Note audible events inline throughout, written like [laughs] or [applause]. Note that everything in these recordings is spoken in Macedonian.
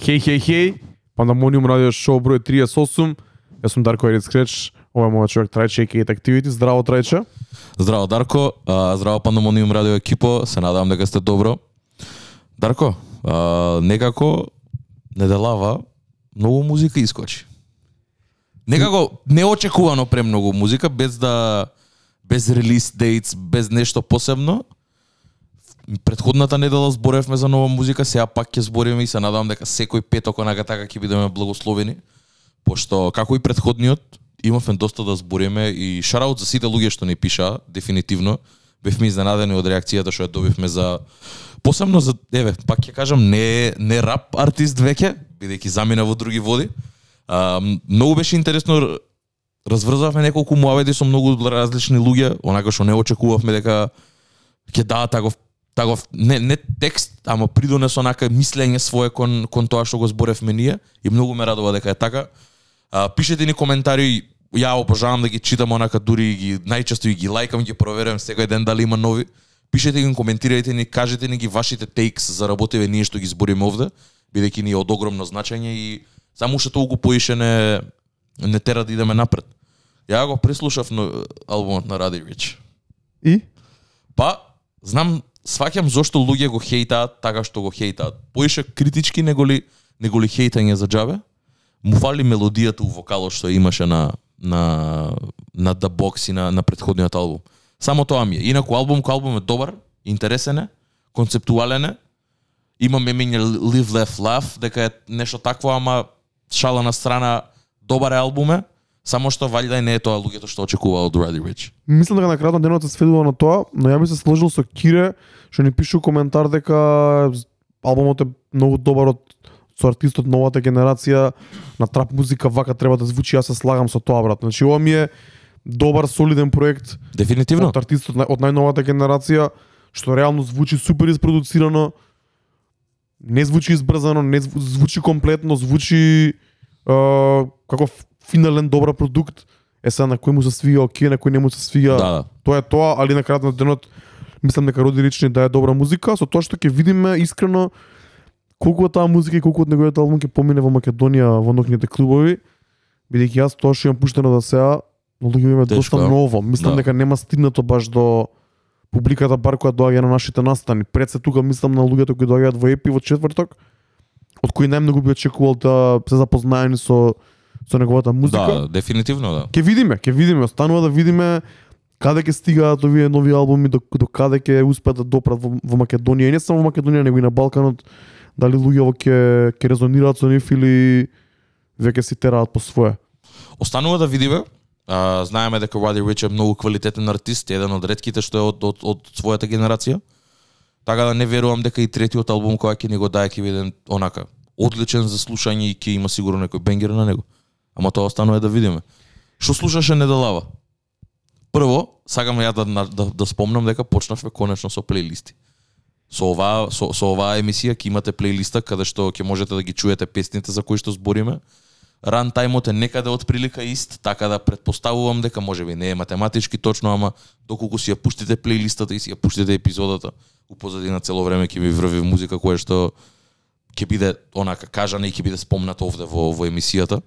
Хеј, хеј, хеј, Пандамониум радио шоу број 38. Јас сум Дарко Ерит Скреч, ова е мојот човек Трајче, AKA Activity. Здраво, Трајче. Здраво Дарко, а, здраво Пандамониум радио екипо, се надевам дека сте добро. Дарко, а, некако неделава многу музика искочи. Некако неочекувано премногу музика без да без релиз дейтс, без нешто посебно. Предходната недела зборевме за нова музика, сега пак ќе збориме и се надевам дека секој петок онака така ќе бидеме благословени, пошто како и предходниот имавме доста да збориме и шараут за сите луѓе што ни пишаа, дефинитивно. Бевме изненадени од реакцијата што ја добивме за посебно за еве, пак ќе кажам не не рап артист веќе, бидејќи замина во други води. А, многу беше интересно разврзавме неколку муавети со многу различни луѓе, онака што не очекувавме дека ќе даат таков таков не не текст, ама придонес онака мислење свое кон кон тоа што го зборевме ние и многу ме радува дека е така. А, пишете ни коментари, ја обожавам да ги читам онака дури ги најчесто и ги лајкам, ги проверувам секој ден дали има нови. Пишете ги, коментирајте ни, кажете ни ги вашите тейкс за работеве ние што ги збориме овде, бидејќи ни е од огромно значење и само уште толку поише не не тера да идеме напред. Ја го преслушав на албумот на Ради Рич. И? Па, знам, сваќам зошто луѓе го хейтаат така што го хейтаат. Поише критички него ли, него ли хейтање за џабе. Му фали мелодијата у вокалот што имаше на на на The Box и на, на претходниот албум. Само тоа ми е. Инаку албум кој албум е добар, интересен е, концептуален е. Има мемење Live Left Laugh, дека е нешто такво, ама шала на страна, добар е албум е, само што валјда не е тоа луѓето што очекува од Roddy Rich. Мислам дека на крајот на денот се сведува на тоа, но ја би се сложил со Кире, што ни пишу коментар дека албумот е многу добар од со артистот новата генерација на трап музика вака треба да звучи, јас се слагам со тоа брат. Значи ова ми е добар солиден проект Дефинитивно. од артистот од најновата генерација што реално звучи супер испродуцирано. Не звучи избрзано, не зву- звучи комплетно, звучи како финален добар продукт. Е сега на кој му се свија, оке, на кој не му се свија. Да, да. Тоа е тоа, али на крајот на денот мислам дека роди лични да е добра музика, со тоа што ќе видиме искрено колку од таа музика и колку од неговиот албум ќе помине во Македонија во ноќните клубови, бидејќи јас тоа што имам пуштено да сега, но луѓе има Тешко, доста ново. Мислам Да. дека нема стигнато баш до публиката бар која доаѓа на нашите настани. Пред се тука мислам на луѓето кои доаѓаат во ЕПИ во четврток, од кои најмногу би очекувал да се запознаени со со неговата музика. Да, дефинитивно да. Ке видиме, ке видиме, останува да видиме каде ќе стигаат овие нови албуми, до, до каде ќе успеат да допрат во, во Македонија, и не само во Македонија, него и на Балканот, дали луѓето ќе ќе резонираат со нив или веќе си тераат по свое. Останува да видиме. А, знаеме дека Roddy Rich е многу квалитетен артист, еден од ретките што е од, од, од својата генерација. Така да не верувам дека и третиот албум кој ќе ни го даде ќе биде онака одличен за слушање и ќе има сигурно некој бенгер на него. Ама тоа останува да видиме. Што слушаше неделава? Прво, сакам ја да, да, да, да спомнам дека почнавме конечно со плейлисти. Со оваа со, со оваа емисија ќе имате плейлиста каде што ќе можете да ги чуете песните за кои што збориме. Ран таймот е некаде од прилика ист, така да предпоставувам дека можеби не е математички точно, ама доколку си ја пуштите плейлистата и си ја пуштите епизодата, у позадина цело време ќе ви врви музика која што ќе биде онака кажана и ќе биде спомната овде во во емисијата.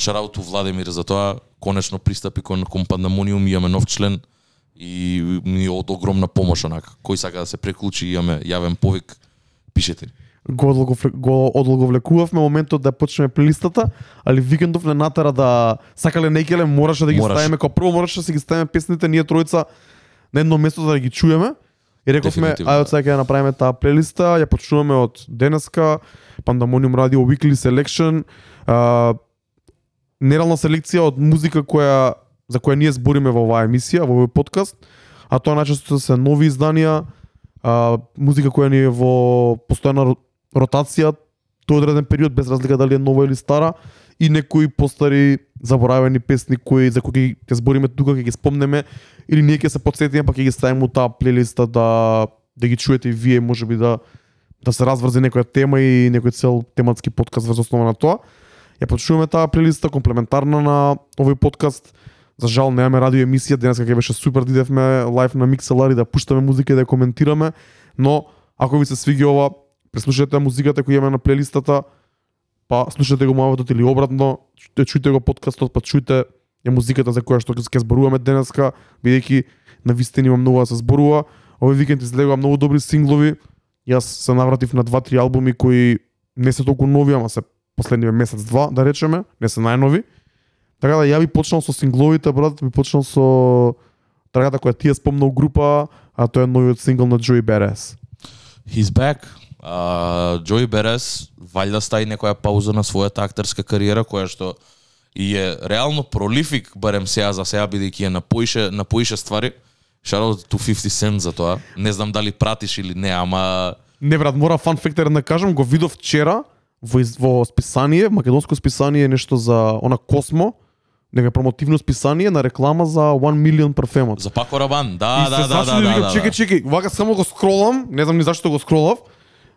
Шарауту Владимир за тоа, конечно пристапи кон кон Пандамониум, имаме нов член и ми од огромна помош онака. Кој сака да се преклучи, имаме јавен повик, пишете ни. Го, одлоговле- го одлоговлекувавме моментот да почнеме плейлистата, али викендов не натера да сакале некеле мораше да ги Мораш. ставиме, као прво мораше да си ги ставиме песните ние тројца на едно место за да ги чуеме. И рековме, ајде да. сега ќе ја направиме таа плейлиста, ја почнуваме од денеска, Pandemonium Radio Weekly Selection, а, нерална селекција од музика која за која ние збориме во оваа емисија, во овој подкаст, а тоа најчесто се нови изданија, а, музика која ни е во постојана ротација тој одреден период без разлика дали е нова или стара и некои постари заборавени песни кои за кои ќе збориме тука ќе ги спомнеме или ние ќе се подсетиме па ќе ги ставиме у таа плейлиста да да ги чуете и вие можеби да да се разврзе некоја тема и некој цел тематски подкаст врз основа на тоа. Ја почнуваме таа плейлиста комплементарна на овој подкаст. За жал немаме радио емисија, денеска ќе беше супер дидевме идевме лайв на Mixlr и да пуштаме музика и да ја коментираме, но ако ви се свиги ова, преслушате музиката која имаме на плейлистата, па слушате го муаветот или обратно, чујте, чујте го подкастот, па чујте е музиката за која што ќе зборуваме денеска, бидејќи на вистина има многу да се зборува. Овој викенд излегува многу добри синглови. Јас се навратив на два-три албуми кои не се толку нови, ама се последниве месец-два, да речеме, не се најнови. Така да ја би почнал со сингловите, брат, би почнал со трагата која ти ја спомнал група, а тоа е новиот сингл на Joey Badass. He's back. Uh, Берес валјда стаи некоја пауза на својата актерска кариера која што и е реално пролифик барем сега за сега бидејќи е на поише на поише ствари. Out to 50 Cent за тоа. Не знам дали пратиш или не, ама Не брат, мора фан фактер да кажам, го видов вчера во, во списание, македонско списание нешто за она Космо, нека промотивно списание на реклама за 1 милион парфемот. за Пако Рабан. Да, И да, се да, да, зачудив, да, викам, да. Чекај, чекај, вака само го скролам, не знам ни зашто го скролав.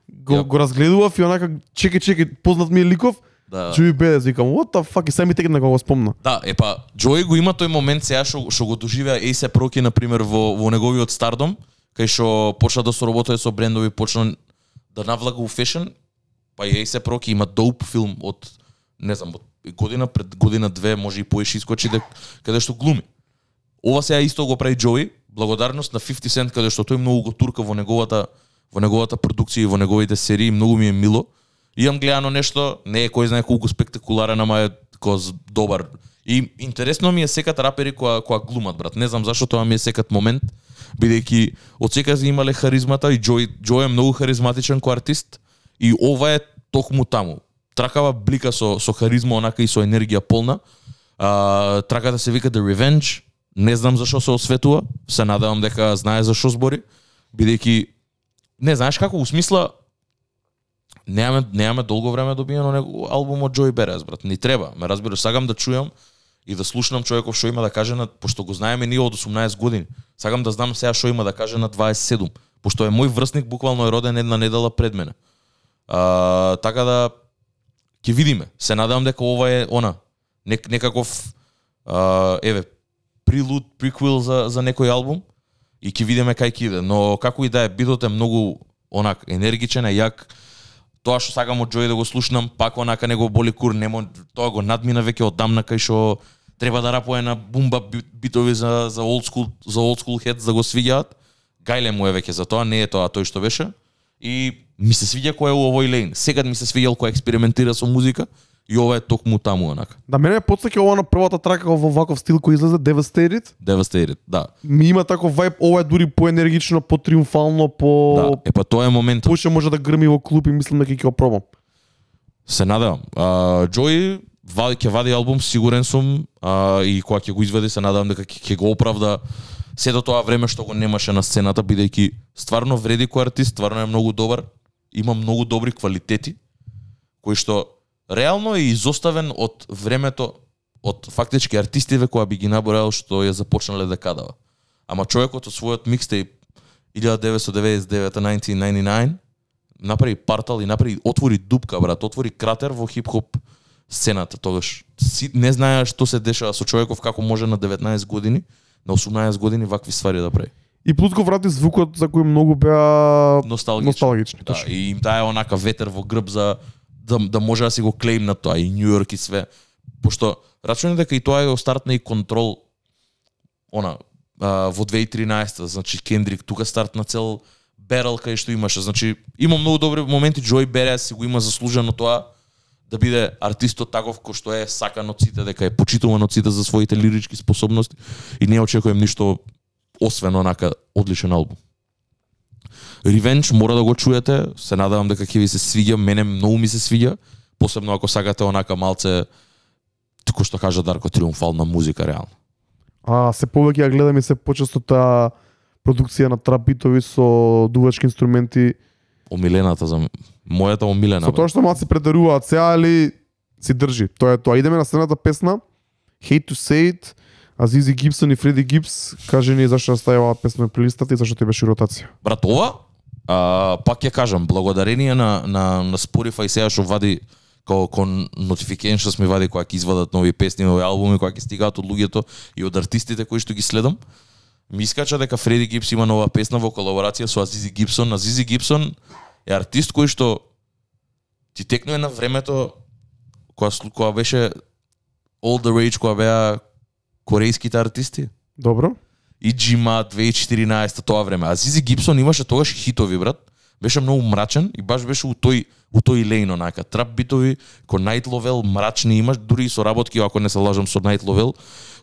Го, Ја. го разгледував и онака чекај, чекај, познат ми е ликов. Да. Джуи Бедес, викам, what the fuck, и сега ми текна да го спомна. Да, епа, Джои го има тој момент сега што што го доживеа A$AP Rocky на пример во во неговиот стардом, кај што почна да соработува со брендови, почна да навлага у фешн, па и се Rocky има доуп филм од не знам, од година пред година две, може и поише искочи да каде што глуми. Ова сега исто го прави Джои, благодарност на 50 Cent каде што тој многу го турка во неговата во неговата продукција и во неговите серии, многу ми е мило. Имам гледано нешто, не е кој знае колку спектакуларен, ама е коз добар. И интересно ми е секат рапери која која глумат брат. Не знам зашто тоа ми е секат момент, бидејќи од секад имале харизмата и Джој Джој е многу харизматичен кој артист и ова е токму таму. Тракава блика со со харизма онака и со енергија полна. А, траката се вика The Revenge. Не знам зашо се осветува. Се надевам дека знае зашо збори, бидејќи не знаеш како у смисла немаме немаме долго време да добиено него албум од Джои Берез, брат. Ни треба. Ме разбираш, сакам да чујам и да слушнам човеков што има да каже на пошто го знаеме ние од 18 години. Сакам да знам сега што има да каже на 27, пошто е мој врсник буквално е роден една недела пред мене. А, така да ќе видиме. Се надевам дека ова е она нек, некаков а, еве прилуд, приквел за за некој албум и ќе видиме кај ќе иде. Но како и да е, битот е многу онак енергичен, е јак. Тоа што сакам од Джој да го слушнам, пак онака него боли кур, немо тоа го надмина веќе одамна кај што треба да рапува на бумба битови за за old school за old school heads да го свиѓаат. Гајле му е веќе за тоа, не е тоа тој што беше. И ми се свиѓа кој е у овој лейн. Секад ми се свиѓал кој експериментира со музика и ова е токму таму онака. Да мене ме потсеќа ова на првата трака во ваков стил кој излезе Devastated. Devastated, да. Ми има таков вајб, ова е дури поенергично, потриумфално, по Да, е па тоа е моментот. Поише може да грми во клуб и мислам дека ќе го пробам. Се надевам. А, Джои вади ќе вади албум, сигурен сум, а, и кога ќе го изведе се надевам дека ќе го оправда се до тоа време што го немаше на сцената бидејќи стварно вреди кој артист, стварно е многу добар, има многу добри квалитети кои што реално е изоставен од времето од фактички артистиве која би ги наборал што ја започнале декадава. Ама човекот од својот микстейп 1999-1999 направи партал и направи отвори дупка брат, отвори кратер во хип-хоп сцената тогаш. Си, не знаеш што се дешава со човеков како може на 19 години, на 18 години вакви ствари да прави. И плюс го врати звукот за кој многу беа Носталгични. носталгични. Да, точно. и им таа е онака ветер во грб за да, да може да си го клейм на тоа и Нью Йорк и све. Пошто рачунам дека и тоа е стартна и контрол она а, во 2013 значи Кендрик тука стартна цел берел кај што имаше. Значи има многу добри моменти Джој Берес си го има заслужено тоа да биде артистот таков кој што е сакан од сите, дека е почитуван од сите за своите лирички способности и не очекувам ништо освен онака одличен албум. Revenge мора да го чуете, се надевам дека ќе ви се свиѓа, мене многу ми се свиѓа, посебно ако сакате онака малце како што кажа Дарко триумфална музика реално. А се повеќе ја гледам и се почесто таа продукција на трап битови со дувачки инструменти. Омилената за мојата омилена. Со бе. тоа што малци предаруваат сега, али си држи. Тоа е тоа. Идеме на следната песна. Hate to say it. Азизи Гибсон и Фреди Гибс, кажи ни зашто ја стави оваа песна на плейлистата и зашто ти беше ротација. Брат, ова, а, пак ќе кажам, благодарение на, на, на Spotify сега што вади као кон notifications ми вади кога ќе извадат нови песни, нови албуми, кога ќе стигаат од луѓето и од артистите кои што ги следам. Ми искача дека Фреди Гибс има нова песна во колаборација со Азизи Гибсон. Азизи Гибсон е артист кој што ти текнува на времето кога слу- кога беше All the Rage кога беа корејските артисти. Добро. И Джима 2014 тоа време. А Зизи Гибсон имаше тогаш хитови брат. Беше многу мрачен и баш беше у тој у тој лейн онака. Трап битови, ко Night Lovel мрачни имаш, дури и соработки, ако не се лажам со Night Lovel,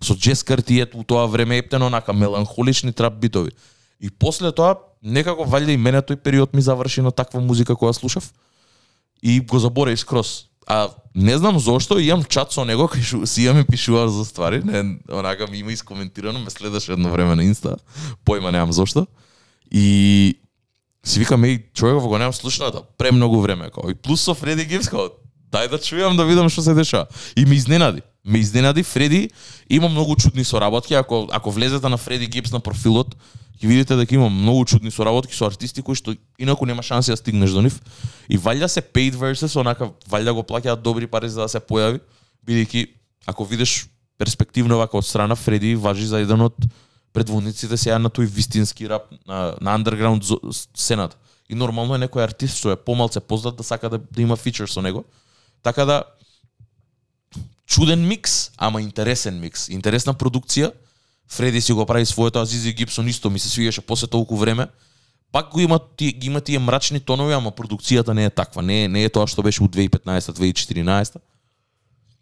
со Джес Картиет у тоа време ептено онака меланхолични трап битови. И после тоа некако валјда и мене тој период ми заврши на таква музика која слушав и го заборев скрос. А не знам зошто, имам чат со него, кај си ја ми пишува за ствари, не, онака ми има искоментирано, ме следеше едно време на Инста, појма немам зошто. И си викам, еј, човеков го немам слушната, премногу време, као. И плюс со Фреди Гибс, као, дај да чујам да видам што се дешава. И ме изненади. Ме изненади Фреди, има многу чудни соработки, ако ако влезете на Фреди Гибс на профилот, ќе видите дека има многу чудни соработки со артисти кои што инаку нема шанси да стигнеш до нив. И валја се paid versus, онака валја го плаќаат добри пари за да се појави, бидејќи ако видиш перспективно вака од страна Фреди важи за еден од предводниците сега на тој вистински рап на, на underground сцената. И нормално е некој артист што е помалце познат да сака да, да има фичер со него. Така да чуден микс, ама интересен микс. Интересна продукција. Фреди си го прави своето, а Зизи Гибсон исто ми се свигаше после толку време. Пак го има ти, ги има тие мрачни тонови, ама продукцијата не е таква. Не е, не е тоа што беше у 2015-2014.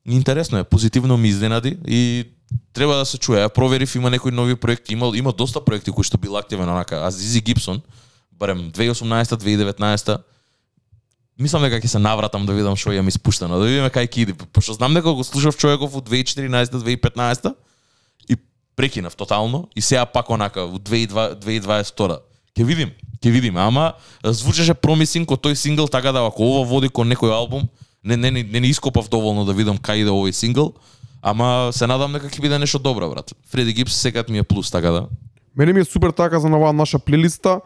Интересно е, позитивно ми изненади и треба да се чуе. Ја проверив има некои нови проекти, има има доста проекти кои што бил активен онака. А Зизи Гибсон, барем 2018-2019 мислам дека ќе се навратам да видам што ја ми спуштено, да видиме кај ќе иде. Пошто знам дека го слушав човеков у 2014-2015 прекинав тотално и сега пак онака 2020 2022 Ќе видим, ќе видим, ама звучеше промисинг од тој сингл така да ако ова води кон некој албум, не не не, не, не ископав доволно да видам кај иде овој сингл, ама се надам дека ќе биде нешто добро, брат. Фреди Гибс секад ми е плюс, така да. Мене ми е супер така за нова наша плейлиста.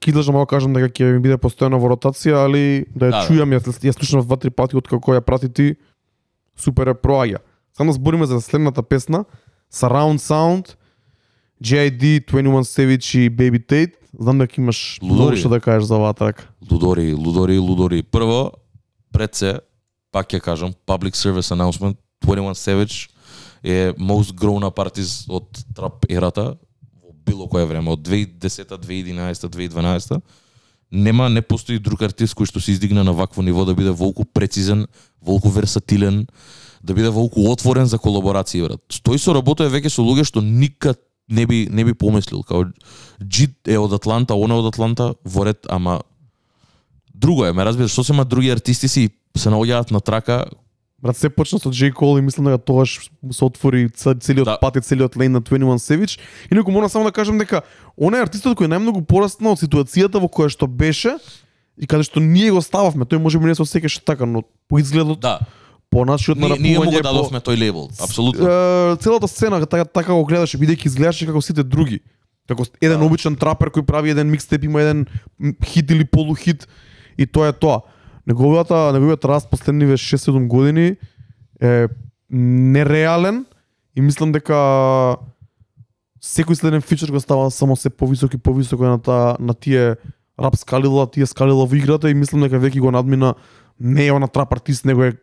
Ки длжам да кажам дека ќе ми биде постојано во ротација, али да ја Да, да. чујам, ја, ја слушнав два-три пати од како ја прати ти, супер е проаѓа. Само да збориме за следната песна, Surround Sound, JID, 21 Savage и Baby Tate. Знам дека имаш многу Лудори. што да кажеш за оваа трак. Лудори, лудори, лудори. Прво, пред се, пак ќе кажам, public service announcement, 21 Savage е most grown up artist од трап ерата во било кое време, од 2010, 2011, 2012. Нема, не постои друг артист кој што се издигна на вакво ниво да биде волку прецизен, волку версатилен, да биде волку отворен за колаборации, брат. Тој со работа е веќе со луѓе што никад не би не би помислил, као Джит е од Атланта, он е од Атланта, во ред, ама друго е, ме разбираш, што се има други артисти си се наоѓаат на трака, Брат, се почна со J. Cole и мислам дека тогаш се отвори целиот Да. пат и целиот лейн на 21 Savage. Инаку морам само да кажам дека он е артистот кој најмногу порасна од ситуацијата во која што беше и каде што ние го стававме. Тој може би не се осеќаше така, но по изгледот, да, по начинот на ние, му го дадовме тој лейбл, апсолутно. Е, целата сцена така, така го гледаше бидејќи изгледаше како сите други. Како еден Да. обичен трапер кој прави еден микстеп, има еден хит или полухит и тоа е тоа. Неговата неговиот раст последниве 6-7 години е нереален и мислам дека секој следен фичер го става само се повисок и повисоко на таа на тие рап скалила, тие скалила во играта и мислам дека веќе го надмина не е она трап артист, него е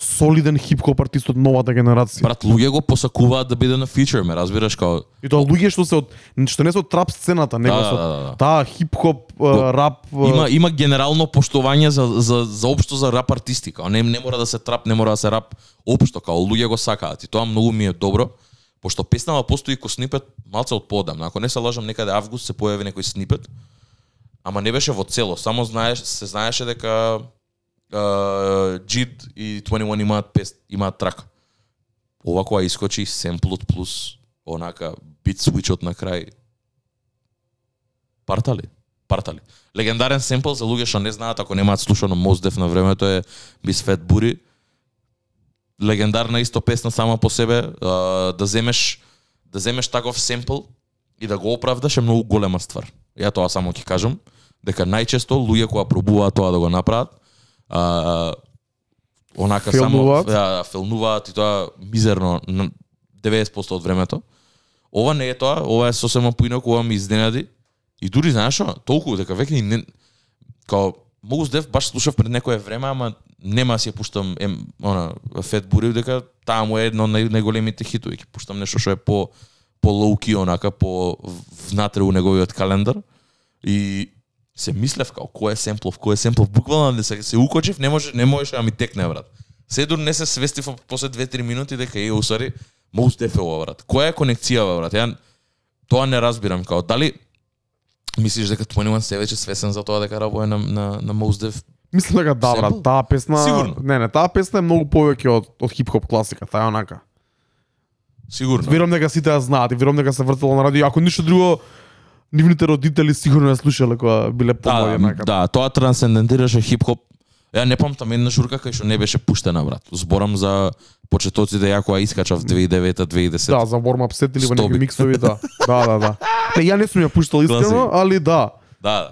солиден хип-хоп артист од новата генерација. Брат, луѓе го посакуваат да биде на фичер, ме разбираш као И тоа луѓе што се од што не се од трап сцената, него Да, се да, од да, да. таа хип-хоп, рап, има има генерално поштовање за за за општо за рап артисти, као не не мора да се трап, не мора да се рап, општо као луѓе го сакаат и тоа многу ми е добро. Пошто песнава постои ко снипет малце од поодамна. Ако не се лажам, некаде август се појави некој снипет. Ама не беше во цело, само знаеш, се знаеше дека uh, и 21 имаат пест, имаат трак. Ова која искочи семплот плюс онака бит свичот на крај. Партали. Партали. Легендарен семпл за луѓе што не знаат, ако немаат слушано Моздев на времето е Miss Фет Бури. Легендарна исто песна сама по себе, да земеш да земеш таков семпл и да го оправдаш е многу голема ствар. Ја тоа само ќе кажам дека најчесто луѓе која пробуваат тоа да го направат, а, онака Филмуваат. само ја, филнуваат и тоа мизерно на 90% од времето. Ова не е тоа, ова е сосема поинаку, ова ми изненади. И дури знаеш што, толку дека веќе не као Мос Деф баш слушав пред некое време, ама нема да си ја пуштам ем, она Фет Бурив дека таа му е едно од нај, најголемите хитови. Ќе пуштам нешто што е по по лоуки онака по внатре у неговиот календар и се мислев као кој е семплов, кој е семплов, буквално не се се укочив, не може не можеше да ми текне брат. Седур не се свестив после 2-3 минути дека е усари е ова брат. Која е конекцијава брат? Ја тоа не разбирам као дали мислиш дека 21 се веќе свесен за тоа дека работи на на на Mos Def? Мислам дека да, брат, таа песна... Сигурно. Не, не, таа песна е многу повеќе од, од хип-хоп класика, таа е онака. Сигурно. Верувам дека сите ја знаат и верувам дека се вртело на радио. Ако ништо друго, нивните родители сигурно ја слушале кога биле помлади Да, да, тоа трансцендентираше хип-хоп. Ја не памтам една журка кај што не беше пуштена брат. Зборам за почетоците ја која искачав 2009-2010. Да, за warm-up сет или во некои миксови, да. Да, да, да. Не, ја не сум ја пуштал искрено, али да. Да,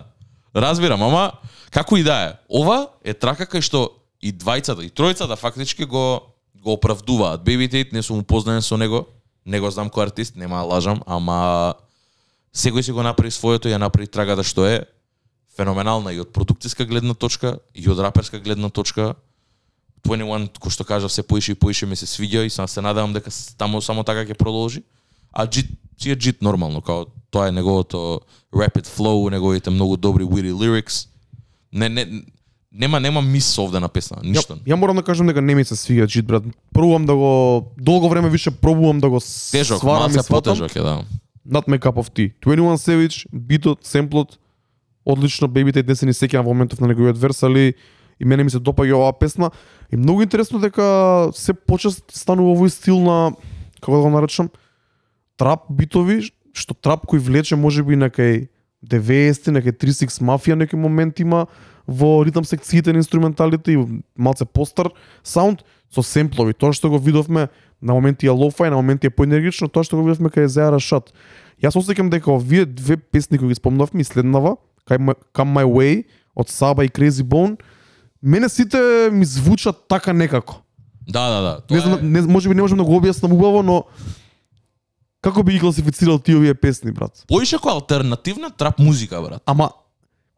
да. Разбирам, ама како и да е. Ова е трака кај што и двајцата и тројцата фактички го го оправдуваат. Baby Tate не сум упознаен со него, не го знам кој артист, нема лажам, ама секој си го направи своето и ја направи трагата што е феноменална и од продукцијска гледна точка и од раперска гледна точка. 21, кој што кажа, се поише и поише ми се свиѓа и се надевам дека таму само така ќе продолжи. А джит си е джит нормално, као тоа е неговото rapid flow, неговите многу добри witty lyrics. Не, не, нема нема мис овде на песна, ништо. Ја, ја морам да кажам дека не ми се свиѓа джит брат. Пробувам да го долго време више пробувам да го Тежок, сварам и сватам. потежок е, да. Not my cup of tea. 21 Savage, битот, семплот, одлично, бебите Tate не се ни моментов на неговиот верс, али и мене ми се допаѓа оваа песна. И многу интересно дека се почест станува овој стил на, како да го наречам, трап битови, што трап кој влече можеби на кај 90-ти, на кај 36 мафија некој момент има во ритм секциите на инструменталите и малце постар саунд со семплови. Тоа што го видовме на моменти е лофај, на моменти е поенергично, тоа што го видовме кај Зеара Шат. Јас осеќам дека овие две песни кои ги спомнавме и следнава, Come My Way од Саба и Crazy Bone, мене сите ми звучат така некако. Да, да, да. Не знам, е, не, може би не можам да го објаснам убаво, но како би ги класифицирал ти овие песни, брат? поише кој алтернативна трап музика, брат. Ама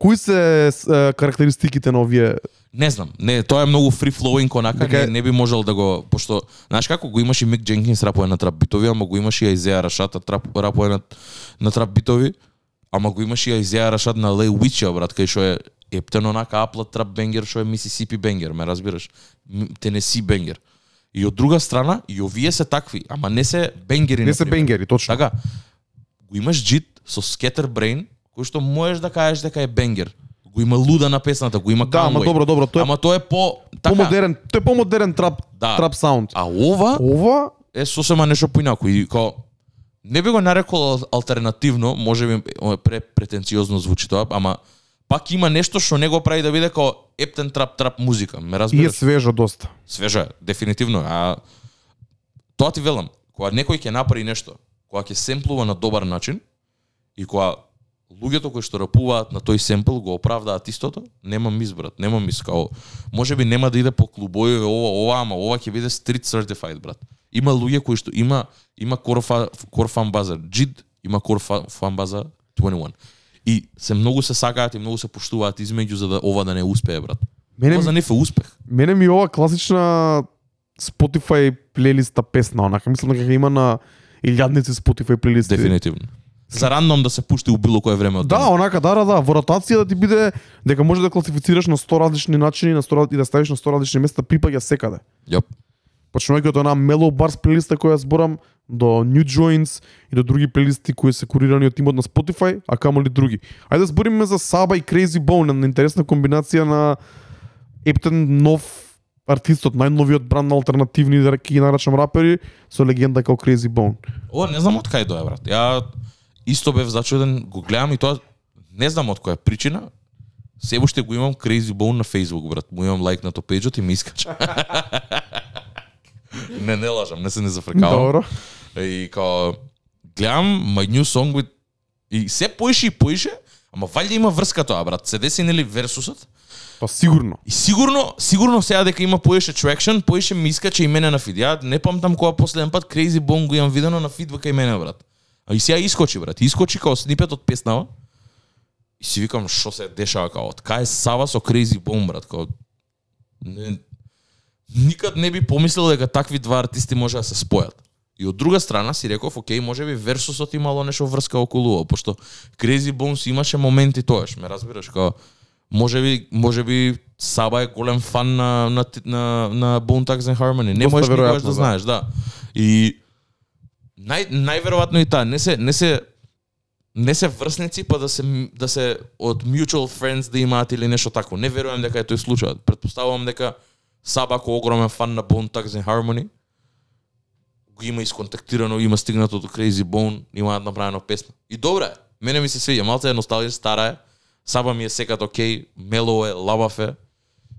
кои се е, карактеристиките на овие Не знам, не, тоа е многу free flowing онака, Дека не, не би можел да го пошто знаеш како го имаш и Мик Дженкинс рапое на трап битови, ама го имаш и Айзеа Рашата трап рапое на на трап битови, ама го имаш и Айзеа Рашат на Лей Уича брат, кај што е ептен онака аплат трап бенгер што е Мисисипи бенгер, ме разбираш? Тенеси бенгер. И од друга страна, и овие се такви, ама не се бенгери. не се например. бенгери, точно. Така, го имаш джит со Scatter Brain, кој што можеш да кажеш дека е бенгер. Го има луда на песната, го има Да, ама Conway. добро, добро, тоа е Ама тоа е по така. помодерен, тој е помодерен трап Да. трап саунд. А ова Ова е сосема нешто поинако и као не би го нарекол ал- алтернативно, може би е пре претенциозно звучи тоа, ама пак има нешто што не го прави да биде као ептен трап трап музика, ме и е разбираш? свежо доста. Свежа, е, дефинитивно, а тоа ти велам, кога некој ќе направи нешто, кога ќе семплува на добар начин и кога луѓето кои што рапуваат на тој семпл го оправдаат истото, нема мис брат, нема мис као можеби нема да иде по клубови ова ова, ама ова ќе биде street certified брат. Има луѓе кои што има има корфа корфан база джид, има корфа фан база 21. И се многу се сакаат и многу се поштуваат измеѓу за да ова да не успее брат. Мене Ова за е успех. мене ми ова класична Spotify плейлиста песна, онака мислам дека има на илјадници Spotify плейлисти. Дефинитивно. За рандом да се пушти у било кое време од Да, онака, да, да, да, во ротација да ти биде дека може да класифицираш на 100 различни начини, на 100 раз- и да ставиш на 100 различни места, припаѓа секаде. Јоп. Почнувајќи од она Mellow Bars плейлиста која зборам, до New Joints и до други плейлисти кои се курирани од тимот на Spotify, а камо ли други. Ајде да збориме за Саба и Crazy Bone, на интересна комбинација на ептен нов артистот, најновиот бранд на алтернативни, да ги нарачам рапери, со легенда како Crazy Bone. Ова не знам од кај доја брат. Ја исто бев зачуден, го гледам и тоа не знам од која причина. Се уште го имам Crazy Bone на Facebook, брат. Му имам лайк на то пејџот и ми искача. [laughs] не, не лажам, не се не зафркавам. Добро. И као гледам my new song with и се поише и поише, ама валјда има врска тоа, брат. Се деси нели версусот? Па сигурно. И сигурно, сигурно сега дека има поише traction, поише ми искача и мене на фид. Ја не памтам кога последен пат Crazy Bone го имам видено на фид кај мене, брат. А и сега искочи, брат. Искочи као снипет од песнава. И си викам што се дешава као, од кај Сава со Crazy Bone брат, као не, никад не би помислил дека такви два артисти може да се спојат. И од друга страна си реков, окей, може би Версусот имало нешто врска околу ово, пошто Crazy Bones имаше моменти тоаш, ме разбираш, као може би може би Саба е голем фан на на на, на Bone Thugs and Harmony. Не можеш никогаш да да. знаеш, да. И нај најверојатно и таа, не се не се не се врсници па да се да се од mutual friends да имаат или нешто такво. Не верувам дека е тој случај. Претпоставувам дека Саба кој огромен фан на Bone Thugs and Harmony го има исконтактирано, има стигнато до Crazy Bone, имаат направено песна. И добра е. Мене ми се свиѓа, малце е носталгија, стара е. Саба ми е секад окей, мело е, лабав е.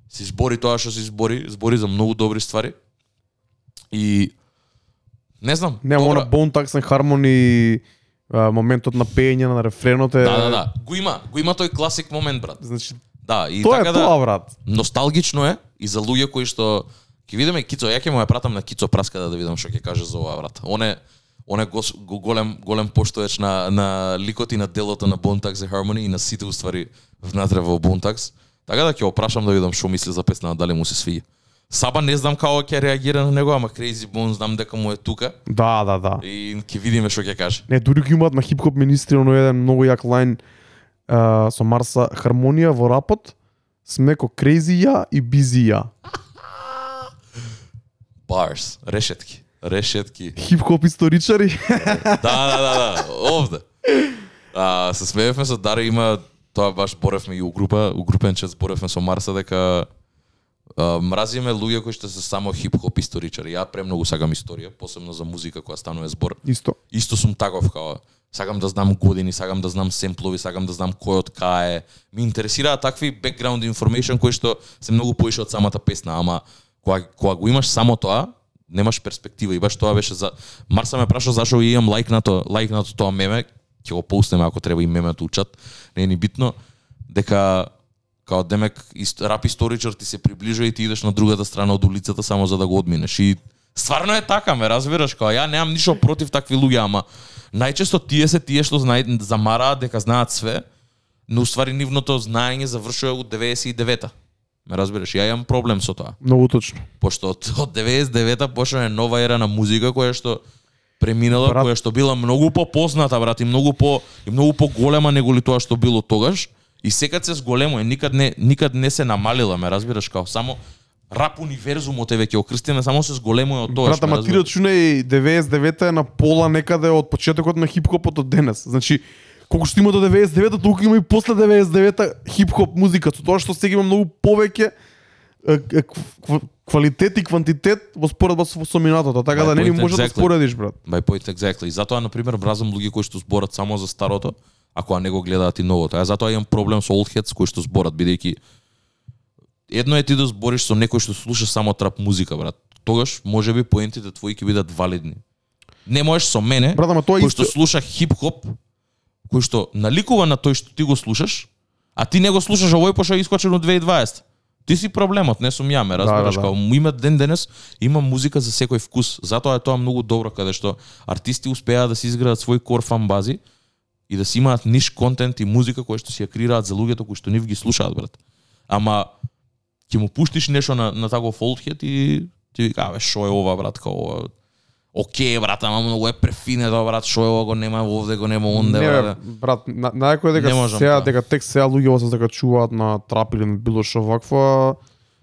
Си збори тоа што си збори, збори за многу добри ствари. И не знам, Нема добра. она Bone Thugs and Harmony моментот на пеење на рефренот е Да, да, да. Го има, го има тој класик момент, брат. Значи Да, и тоа е така да тоа брат. носталгично е и за луѓе кои што ќе видиме Кицо, ја ќе му ја пратам на Кицо Праска да, да видам што ќе каже за ова брат. Он е он е гос, голем голем поштоеч на на ликот и на делото на Thugs and Harmony и на сите уствари внатре во Thugs. Така да ќе опрашам да видам што мисли за песна, дали му се свија. Саба не знам како ќе реагира на него, ама Crazy Bone знам дека му е тука Да, да, да. и ќе видиме што ќе каже. Не, дури ги имаат на хип-хоп министри оно еден многу јак лайн а, со Марса хармонија во рапот, сме ко crazy ја и busy ја. Bars, решетки, решетки. Хип-хоп историчари. [laughs] да, да, да, да, овде. А, се смеевме со Даре, има тоа баш боревме и у група, у групен чат боревме со Марса дека мразиме луѓе кои што се само хип-хоп историчари. Ја премногу сакам историја, посебно за музика која станува збор. Исто. Исто сум таков као сакам да знам години, сакам да знам семплови, сакам да знам кој од кај е. Ми интересираат такви background information кои што се многу поише од самата песна, ама кога кога го имаш само тоа, немаш перспектива и баш тоа беше за Марса ме праша зашо ја имам лайкнато, лайкнато тоа меме, ќе го поустеме ако треба и мемето учат, не е ни битно дека као демек ист, рап историчар ти се приближува и ти идеш на другата страна од улицата само за да го одминеш и стварно е така, ме разбираш, као ја немам ништо против такви луѓе, ама најчесто тие се тие што знаат замараат дека знаат све, но уствари нивното знаење завршува од 99-та. Ме разбираш, ја имам проблем со тоа. Многу точно. Пошто од, од 99-та почна е нова ера на музика која што преминала, Брат. која што била многу попозната, брат, и многу по и многу поголема неголи тоа што било тогаш. И секад се зголемува, никад не никад не се намалила, ме разбираш, као само рап универзумот е веќе окрстена, само се зголемува од тогаш. Брат, ама ти рачунај 99-та е на пола некаде од почетокот на хип-хопот од денес. Значи, колку што има до 99-та, толку има и после 99-та хип-хоп музика. Со тоа што сега има многу повеќе квалитет и квантитет во споредба со, со минатото, така My да не ни да exactly. споредиш, брат. By point exactly. И затоа, на пример, мразам луѓе кои што зборат само за старото, ако не го гледаат и новото. Ја затоа имам проблем со heads кои што зборат, бидејќи едно е ти да збориш со некој што слуша само трап музика, брат. Тогаш можеби поентите твои ќе бидат валидни. Не можеш со мене, Брат, ама тоа кој исто што слуша хип-хоп, кој што наликува на тој што ти го слушаш, а ти не го слушаш овој пошто е искочен од 2020. Ти си проблемот, не сум ја, ме разбираш, да, да. као има ден денес има музика за секој вкус. Затоа е тоа многу добро каде што артисти успеаат да си изградат свој кор фан бази и да си имаат ниш контент и музика која што си ја креираат за луѓето кои што нив ги слушаат, брат. Ама ќе му пуштиш нешто на на таков олдхет и ти вика, абе, шо е ова, брат, као ова? Океј, брат, ама многу е префинето, брат, шо е ова, го нема овде, го нема онде, не, брат. бе, брат, на, најако е дека Не можам сега дека тек сега луѓе се закачуваат на трап или на било што вакво,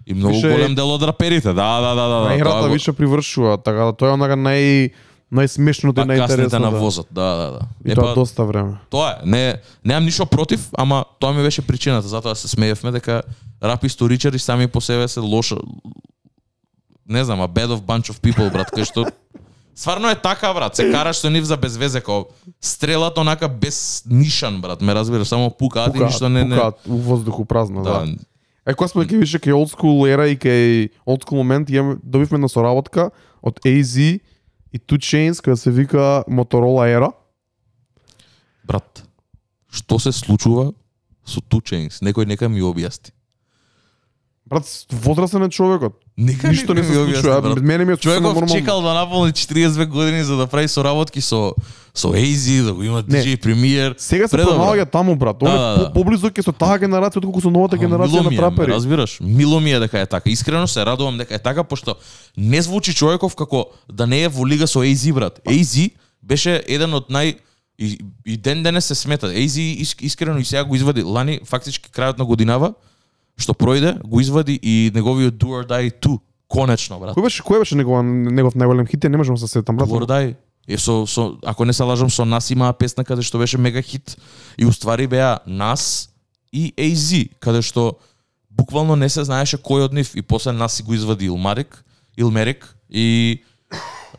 И многу Више- голем дел од раперите, да, да, да, да. на да играта више привршува, така да тоа е онака нај најсмешното и Па касните најинтересно. на да. возот, да, да, да. И Е, тоа па, доста време. Тоа е, не, немам ништо против, ама тоа ми беше причината, затоа се смеевме дека рап историчари сами по себе се лоша не знам, a bad of bunch of people, брат, кај што Сварно е така, брат, се караш со нив за безвезе, као стрелат онака без нишан, брат, ме разбираш, само пукаат и ништо не не. пукаат у воздуху празно, да. Да, Е, кога сме више кај old school ера и кај old school момент, добивме на соработка од AZ и Two Chains, која се вика Motorola Era, брат. Што се случува со Two chains? Некој нека ми објасни. Брат, возрастен е човекот. Нека Ништо не се случува. брат. Мене ми е Човеков нормално. чекал да наполни 42 години за да прави соработки со со AZ, да го има. DJ Premier. Сега се помаѓа таму, брат. Он Да, е да, да. по- поблизо ќе со таа генерација отколку со новата генерација на трапери. разбираш? Мило ми е дека е така. Искрено се радувам дека е така, пошто не звучи човеков како да не е во лига со AZ, брат. AZ беше еден од нај и, и ден денес се смета. AZ ис- искрено и сега го извади лани, фактички крајот на годинава, што пројде, го извади и неговиот Do or Die 2. Конечно, брат. Кој беше кој беше негов негов најголем хит? Не можам да се сетам, брат. Do or Die. Е со, со, ако не се лажам, со нас имаа песна каде што беше мега хит и уствари беа нас и AZ, каде што буквално не се знаеше кој од нив и после нас си го извади Илмарик, Илмерик и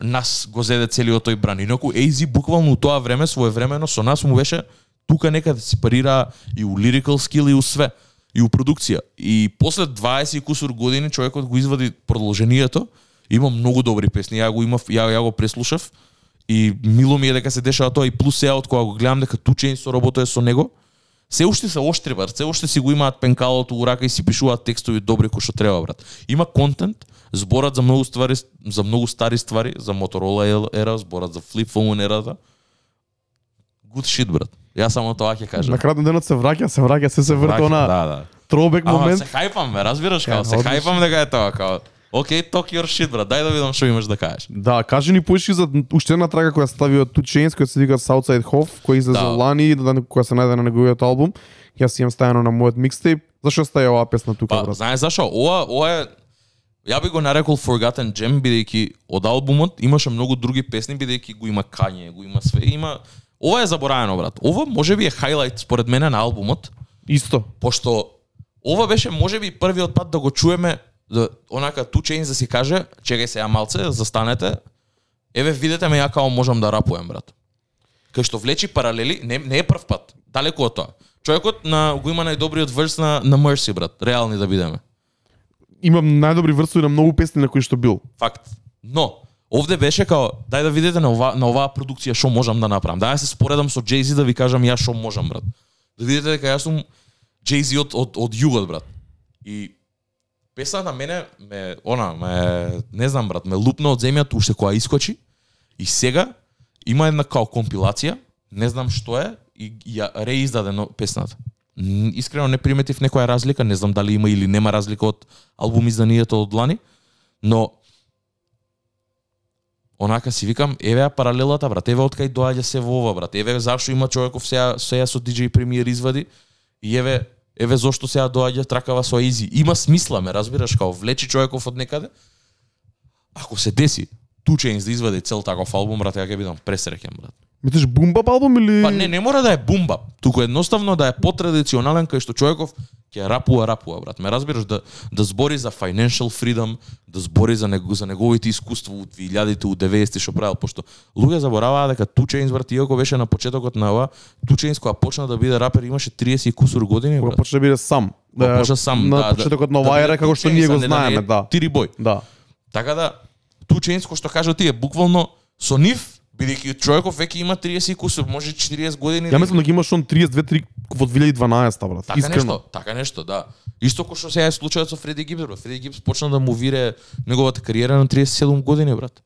нас го зеде целиот тој бран. Инаку AZ буквално у тоа време своевремено со нас му беше тука некаде си парира и у lyrical skill и у све и у продукција. И после 20 и кусур години човекот го извади продолжението. Има многу добри песни. Ја го имав, ја, ја го преслушав и мило ми е дека се дешава тоа и плюс сега од кога го гледам дека Тучен со работа е со него. Се уште се оштри, брат. Се уште си го имаат пенкалото у рака и си пишуваат текстови добри кои што треба, брат. Има контент, зборат за многу ствари, за многу стари ствари, за Motorola ера, зборат за flip phone ерата. Good shit, брат. Јас само тоа ќе кажам. На крајот на денот се враќа, се враќа, се се врти она Да, да. тробек Ама момент. се хајпам, бе, разбираш, као, Е, се хајпам дека е тоа, као, Океј, talk your shit, брат. Дај да видам што имаш да кажеш. Да, кажи ни поише за уште една трака која стави од Two Chainz, која се вика Southside Hof, која излезе Да. лани, да, која се најде на неговиот албум. Јас имам ставено на мојот микстейп. Зашо стаја оваа песна тука, Па, брат? знаеш зашо? Ова, ова е Ја би го нарекол Forgotten Gem, бидејќи од албумот имаше многу други песни, бидејќи го има Kanye, го има све. Има... Ова е заборавено, брат. Ова може би е хайлайт според мене на албумот, Исто. пошто ова беше можеби првиот пат да го чуеме да онака Two Chainz да си каже, чекај сега малце, застанете. Еве видете ме ја као можам да рапуем, брат. Кај што влечи паралели, не, не е прв пат, далеку од тоа. Човекот на го има најдобриот верс на на Mercy, брат, реални да бидеме. Имам најдобри врсови на многу песни на кои што бил. Факт. Но, овде беше као, дај да видите на, ова, на оваа продукција што можам да направам. Дај да се споредам со Jay-Z да ви кажам ја што можам, брат. Да видите дека јас сум Jay-Z од, од, од југот, брат. И песната мене ме, она, ме, не знам, брат, ме лупна од земјата уште која искочи. И сега има една као компилација, не знам што е, и, ја реиздадено песната. Искрено не приметив некоја разлика, не знам дали има или нема разлика од албум изданието од лани, но онака си викам, еве паралелата, брат, еве од кај доаѓа се во ова, брат, еве зашто има човеков сега, сега со DJ Premier извади, и еве, еве зошто сега доаѓа тракава со Изи. Има смисла, ме разбираш, као влечи човеков од некаде. Ако се деси, Two Chainz да извади цел таков албум, брат, ја ќе бидам пресреќен, брат. Мислиш бумбап албум или Па не, не мора да е бумба, туку едноставно да е потрадиционален кај што човеков ќе рапува, рапува, брат. Ме разбираш да да збори за financial freedom, да збори за него за неговите искуства од 2000-те, од 90-ти што правил, пошто луѓе забораваа дека Chainz брат иако беше на почетокот на ова, Chainz кога почна да биде рапер имаше 30 и кусур години, кога брат. почна да биде сам? Кога почна сам, на да, да- почетокот на да оваа биде ера како што ние го да знаеме, да. Тири бој. Да. Така да, Chainz, кој што кажа тие, буквално со нив, бидејќи човеков веќе има 30 и кусур, може 40 години. Ја мислам дека имаш он 32-3 во 2012 брат. Така Искрено. нешто, така нешто, да. Исто кој што сега е случајот со Фреди Гибс, брат. Фреди Гибс почна да му вире неговата кариера на 37 години, брат.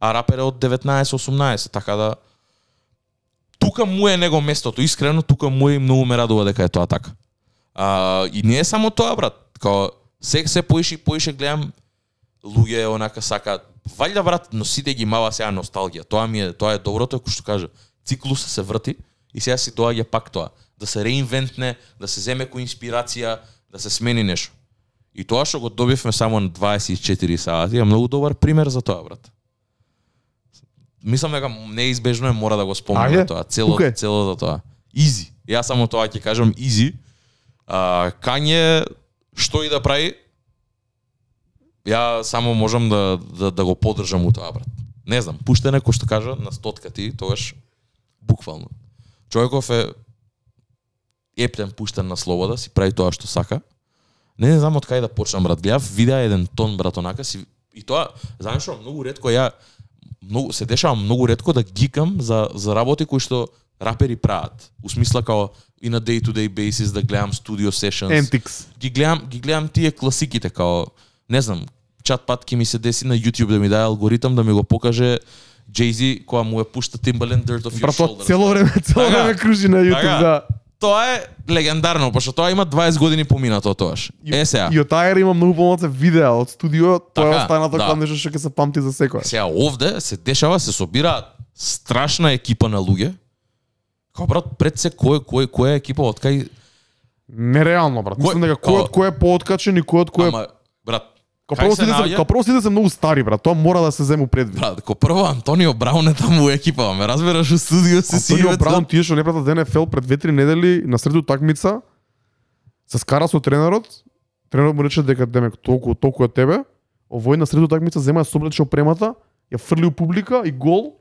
А рапер е од 19-18, така да тука му е него местото, искрено тука му е и многу ме радува дека е тоа така. А, и не е само тоа, брат. Као се се поише и поише гледам луѓе онака сакаат валјда брат, но сите ги мава сега носталгија. Тоа ми е, тоа е доброто кој што кажа. Циклусот се врти и сега си доаѓа пак тоа. Да се реинвентне, да се земе кој инспирација, да се смени нешто. И тоа што го добивме само на 24 сати е многу добар пример за тоа, брат. Мислам дека неизбежно е мора да го спомнеме Ајде, тоа, целото, тука е. целото тоа. Изи. Јас само тоа ќе кажам изи. А, Кање што и да прави, ја само можам да, да, да го поддржам у тоа, брат. Не знам, пуштене кој што кажа на стотка ти, тогаш буквално. Човеков е ептен пуштен на слобода, си прави тоа што сака. Не, не знам од кај да почнам, брат. Гледав видеа еден тон, брат, онака си... И тоа, знаеш што, многу ретко ја... Многу, се дешава многу ретко да гикам за, за работи кои што рапери прават. У смисла као и на day to day basis да гледам studio sessions. Antics. Ги гледам, ги гледам тие класиките као не знам, чат пат ми се деси на YouTube да ми даде алгоритам да ми го покаже Jay-Z која му е пушта Timbaland Dirt of Your Shoulders. цело време, цело Така. време кружи на YouTube, Така. да. Тоа е легендарно, пошто тоа има 20 години поминато тоаш. Е сега. И од таа има многу помалце видеа од студио, тоа е Така, останато да. нешто што ќе се памти за секој. Сега овде се дешава, се собираат страшна екипа на луѓе. Као брат, пред се кој кој која е екипа од кај Нереално, брат. Кој- Мислам дека кој од кој е пооткачен и кој од кој е ама брат, кај прво се сите се, прво сите се многу стари, брат. Тоа мора да се зему предвид. брат, ко прво Антонио Браун е таму у екипа, ме разбираш у студио се си Антонио Браун тие што не пратат НФЛ пред две-три недели на среду такмица се скара со тренерот. Тренерот му рече дека демек толку толку од тебе. Овој на среду такмица зема ја соблече опремата, ја фрли у публика и гол.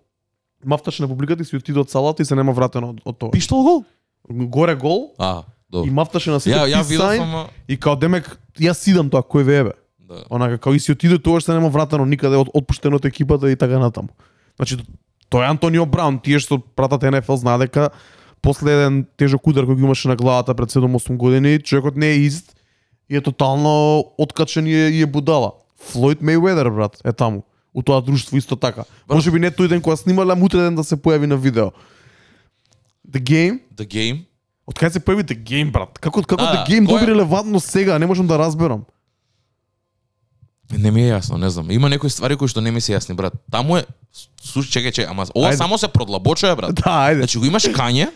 Мафташе на публиката и си отиде од салата и се нема вратено од, од тоа. Пиштол гол? Горе гол А, и добро. мафташе на сите Ја ја видов ама и као демек јас сидам тоа кој ве ебе. Да. Онака као и си отиде тоа што нема вратено никаде од отпуштено од екипата и така натаму. Значи тоа е Антонио Браун, тие што пратат НФЛ знаат дека после еден тежок удар кој го имаше на главата пред 7-8 години, човекот не е ист и е тотално откачен и е, и е будала. Флойд Мейведер, брат, е таму. У тоа друштво исто така. Може би не тој ден кога снимале, ам утре ден да се појави на видео. The Game, The Game. од кај се појави The Game, брат? Како како Да, The Game кој доби релевантност сега, не можам да разберам. Не ми е јасно, не знам. Има некои ствари кои што не ми се јасни, брат. Таму е слушај, чекај, чекај, ама ова Ајде. само се продлабочува, брат. [laughs] Да, ајде. Значи го имаш Кање,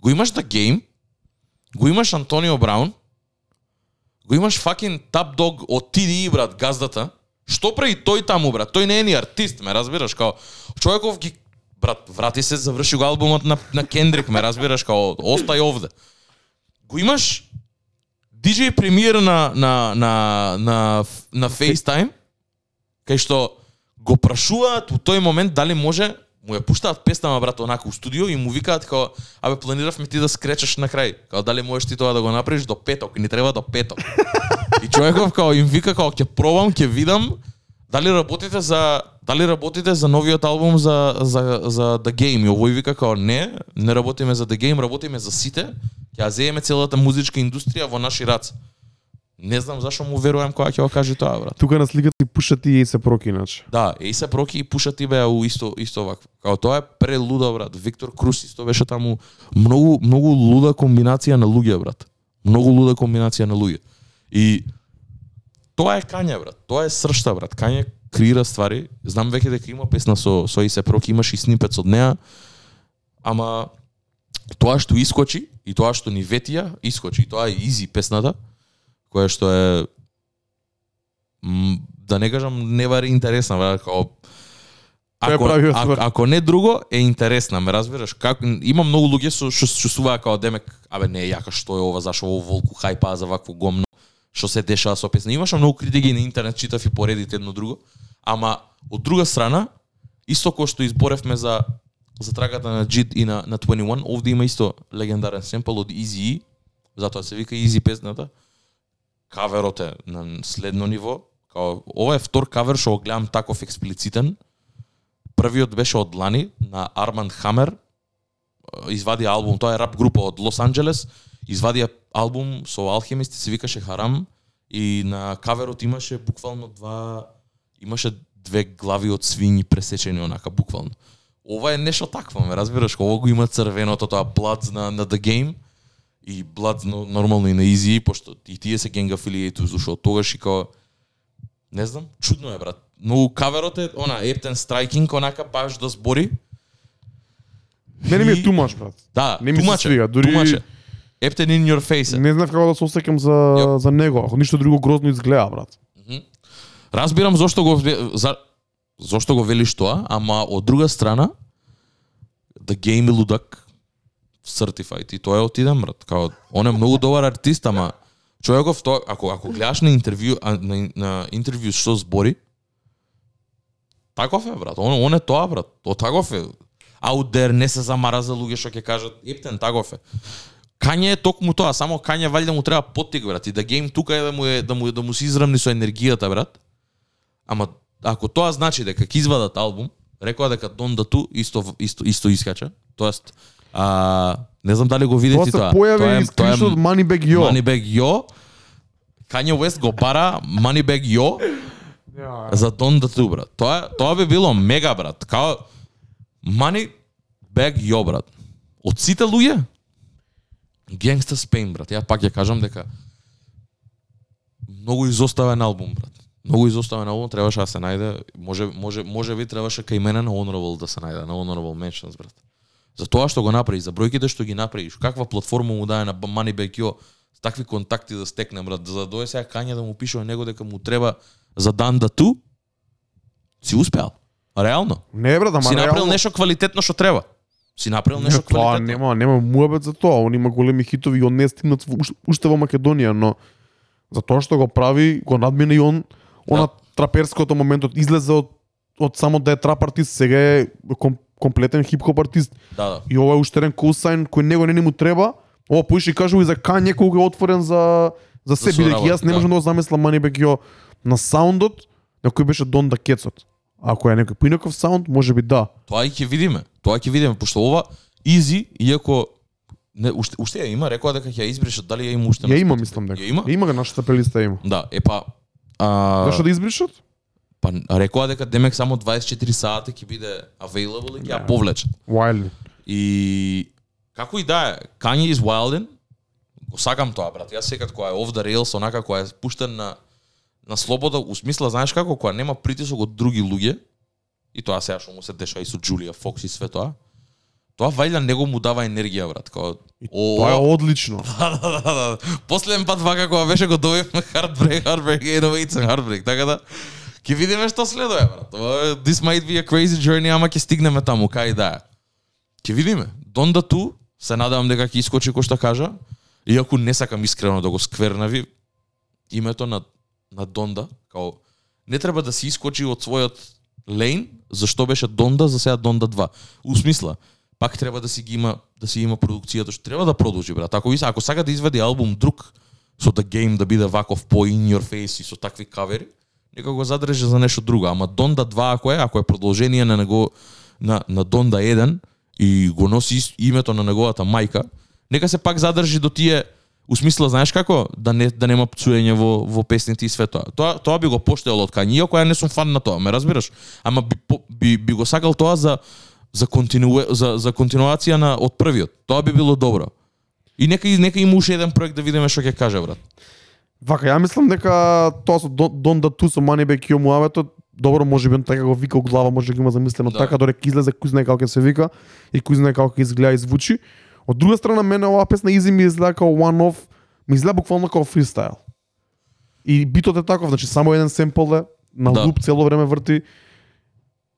го имаш The Game, го имаш Антонио Браун, го имаш fucking Top Dog од TDI, брат, газдата. Што прави тој таму, брат? Тој не е ни артист, ме разбираш, као човеков ги брат, врати се, заврши го албумот на на Кендрик, ме разбираш, као остај овде. Го имаш DJ премиер на на на на на FaceTime кај што го прашуваат у тој момент дали може му ја пуштаат песнама брат онака у студио и му викаат како абе планиравме ти да скречеш на крај. Као дали можеш ти тоа да го направиш до петок, ни треба до петок. [laughs] и човеков као им вика као ќе пробам, ќе видам дали работите за дали работите за новиот албум за за за The Game. И овој вика као не, не работиме за The Game, работиме за сите. Ќе ја зееме целата музичка индустрија во наши раце. Не знам зашо му верувам кога ќе го каже тоа, брат. Тука на сликата си пушат и се проки иначе. Да, и се проки и пуша ти беа у исто исто вакво. Као тоа е прелуда брат. Виктор Крус исто беше таму многу многу луда комбинација на луѓе брат. Многу луда комбинација на луѓе. И тоа е Кање брат. Тоа е сршта брат. Кање креира ствари. Знам веќе дека има песна со со се проки, имаш и снипец од неа. Ама тоа што искочи и тоа што ни ветија, искочи. И тоа е изи песната, која што е да не кажам не вари интересна, брат, као е Ако, ако, ако не друго, е интересна, ме разбираш? Как, има многу луѓе со што чувствуваат као демек, абе не е јака што е ова, зашо ово волку хајпаа за вакво гомно, што се дешава да со песна. Имаше многу критики на интернет, читав и поредите едно друго, ама од друга страна, исто кој што изборевме за за трагата на Джид и на, на 21, овде има исто легендарен семпл од Easy затоа се вика Easy песната. Каверот е на следно ниво. Као, ова е втор кавер што го гледам таков експлицитен. Првиот беше од Лани на Арман Хамер. Извади албум, тоа е рап група од Лос Анџелес. Извади албум со Алхемист, се викаше Харам и на каверот имаше буквално два имаше две глави од свињи пресечени онака буквално. Ова е нешто такво, ме разбираш, ова го има црвеното тоа Bloods на на The Game и Bloods но, нормално и на Easy, пошто и тие се gang affiliated, зашто тогаш и као не знам, чудно е брат. Но каверот е она Ептен Страйкинг онака баш да збори. Мене ми е тумаш, брат. Да, Не ми се тумаче, свига, дури- тумаче. Ептен in your face. Не знам како да се осеќам за за него, ако ништо друго грозно изгледа, брат. Разбирам зошто го за зошто го велиш тоа, ама од друга страна The Game и Лудак certified и тоа е отидам брат. Као он е многу добар артист, ама човеков тоа ако ако гледаш на интервју на, на интервју што збори таков е брат. Он он е тоа брат. Тоа таков е. Out there не се замара за луѓе што ќе кажат ептен таков е. Кање е токму тоа, само Кање валјда му треба поттик брат и да гейм тука е да му е да му да му се израмни со енергијата брат. Ама ако тоа значи дека ќе извадат албум, рекоа дека Дон да ту исто исто исто искача, тоест А, не знам дали го Тоа видите се тоа. појави и скриншот Moneybag Yo. Moneybag Yo. Kanye West го бара Moneybag Yo за Don Two, брат. Тоа тоа би било мега, брат. Као Moneybag Yo, брат. Од сите луѓе Gangsta Spain, брат. Ја пак ја кажам дека многу изоставен албум, брат. Многу изоставен албум, требаше да се најде, може може може би требаше кај мене на Honorable да се најде, на Honorable Mentions, брат. За тоа што го направи, за бројките што ги направи, каква платформа му даде на Moneybag Yo, такви контакти да стекне, брат, за да дое сега Кања да му пише него дека му треба за дан да ту, си успеал. Реално. Не бре, ама си направил реално- нешто квалитетно што треба. Си направил Не, нешто тоа квалитетно. нема, нема муабет за тоа. Он има големи хитови и он не е стигнат уште- во Македонија, но за тоа што го прави, го надмина и он она траперското моментот излезе од од само да е трап артист, сега е ком, комплетен хип-хоп артист. Да, да. И ова е уште еден косайн кој него не ни му треба. Ова поише и кажува и за Кање колку е отворен за за се бидејќи јас не да. можам да го замислам Moneybag Yo на саундот на кој беше Дон да Кецот. Ако е некој поинаков саунд, може би да. Тоа и ќе видиме. Тоа ќе видиме пошто ова Изи, иако не уште уште ја има, рекоа дека ќе ја избришат, дали ја има уште Ја има, мислам дека. Ја има? Има го нашата плейлиста има. Да, е па а, Зашто да избришат? па рекоа дека демек само 24 сати ќе биде available и ќе ја Да. повлечат. Wildly. И како и да е, Kanye is Wildin, го сакам тоа, брат. Јас секад кога е off the rails, онака кога е пуштен на на слобода, у смисла, знаеш како, кога нема притисок од други луѓе, и тоа сега што му се деша и со Джулија Фокс и све тоа, тоа вајда него му дава енергија, брат. Као, о, Тоа е одлично. [laughs] да, да, да, да. Последен пат вака кога беше го добивме [laughs] Heartbreak, Heartbreak, Innovates and Heartbreak, така да ќе видиме што следува, брат. This might be a crazy journey, ама ќе стигнеме таму, кај да е. Ќе видиме. Донда ту, се надевам дека ќе искочи кој што кажа, иако не сакам искрено да го сквернави името на на Донда, као не треба да се искочи од својот лейн, зашто беше Донда, за сега Донда 2. У смисла, пак треба да си ги има да си има продукцијата што треба да продолжи брат. Ако ако сака да извади албум друг со The Game да биде ваков по in your face и со такви кавери, нека го задржи за нешто друго, ама Донда 2 ако е, ако е продолжение на него на на Донда 1 и го носи името на неговата мајка, нека се пак задржи до тие У смисла, знаеш како? Да не да нема пцуење во во песните и све тоа. Тоа тоа би го поштеал од Кањи, иако ја не сум фан на тоа, ме разбираш? Ама би, би, би го сакал тоа за за континуе, за за континуација на од првиот. Тоа би било добро. И нека и- нека има уште еден проект да видиме што ќе каже брат. Вака, ја мислам дека тоа со Дон Дон да ту со Moneybag Yo муаветот добро може би он така го вика у глава, може да го има замислено Да. така додека излезе кој знае како ќе се вика и кој знае како ќе изгледа и звучи. Од друга страна мене оваа песна Easy ми изгледа како one off, ми изгледа буквално како фристайл. И битот е таков, значи само еден семпл е, на Да. луп цело време врти.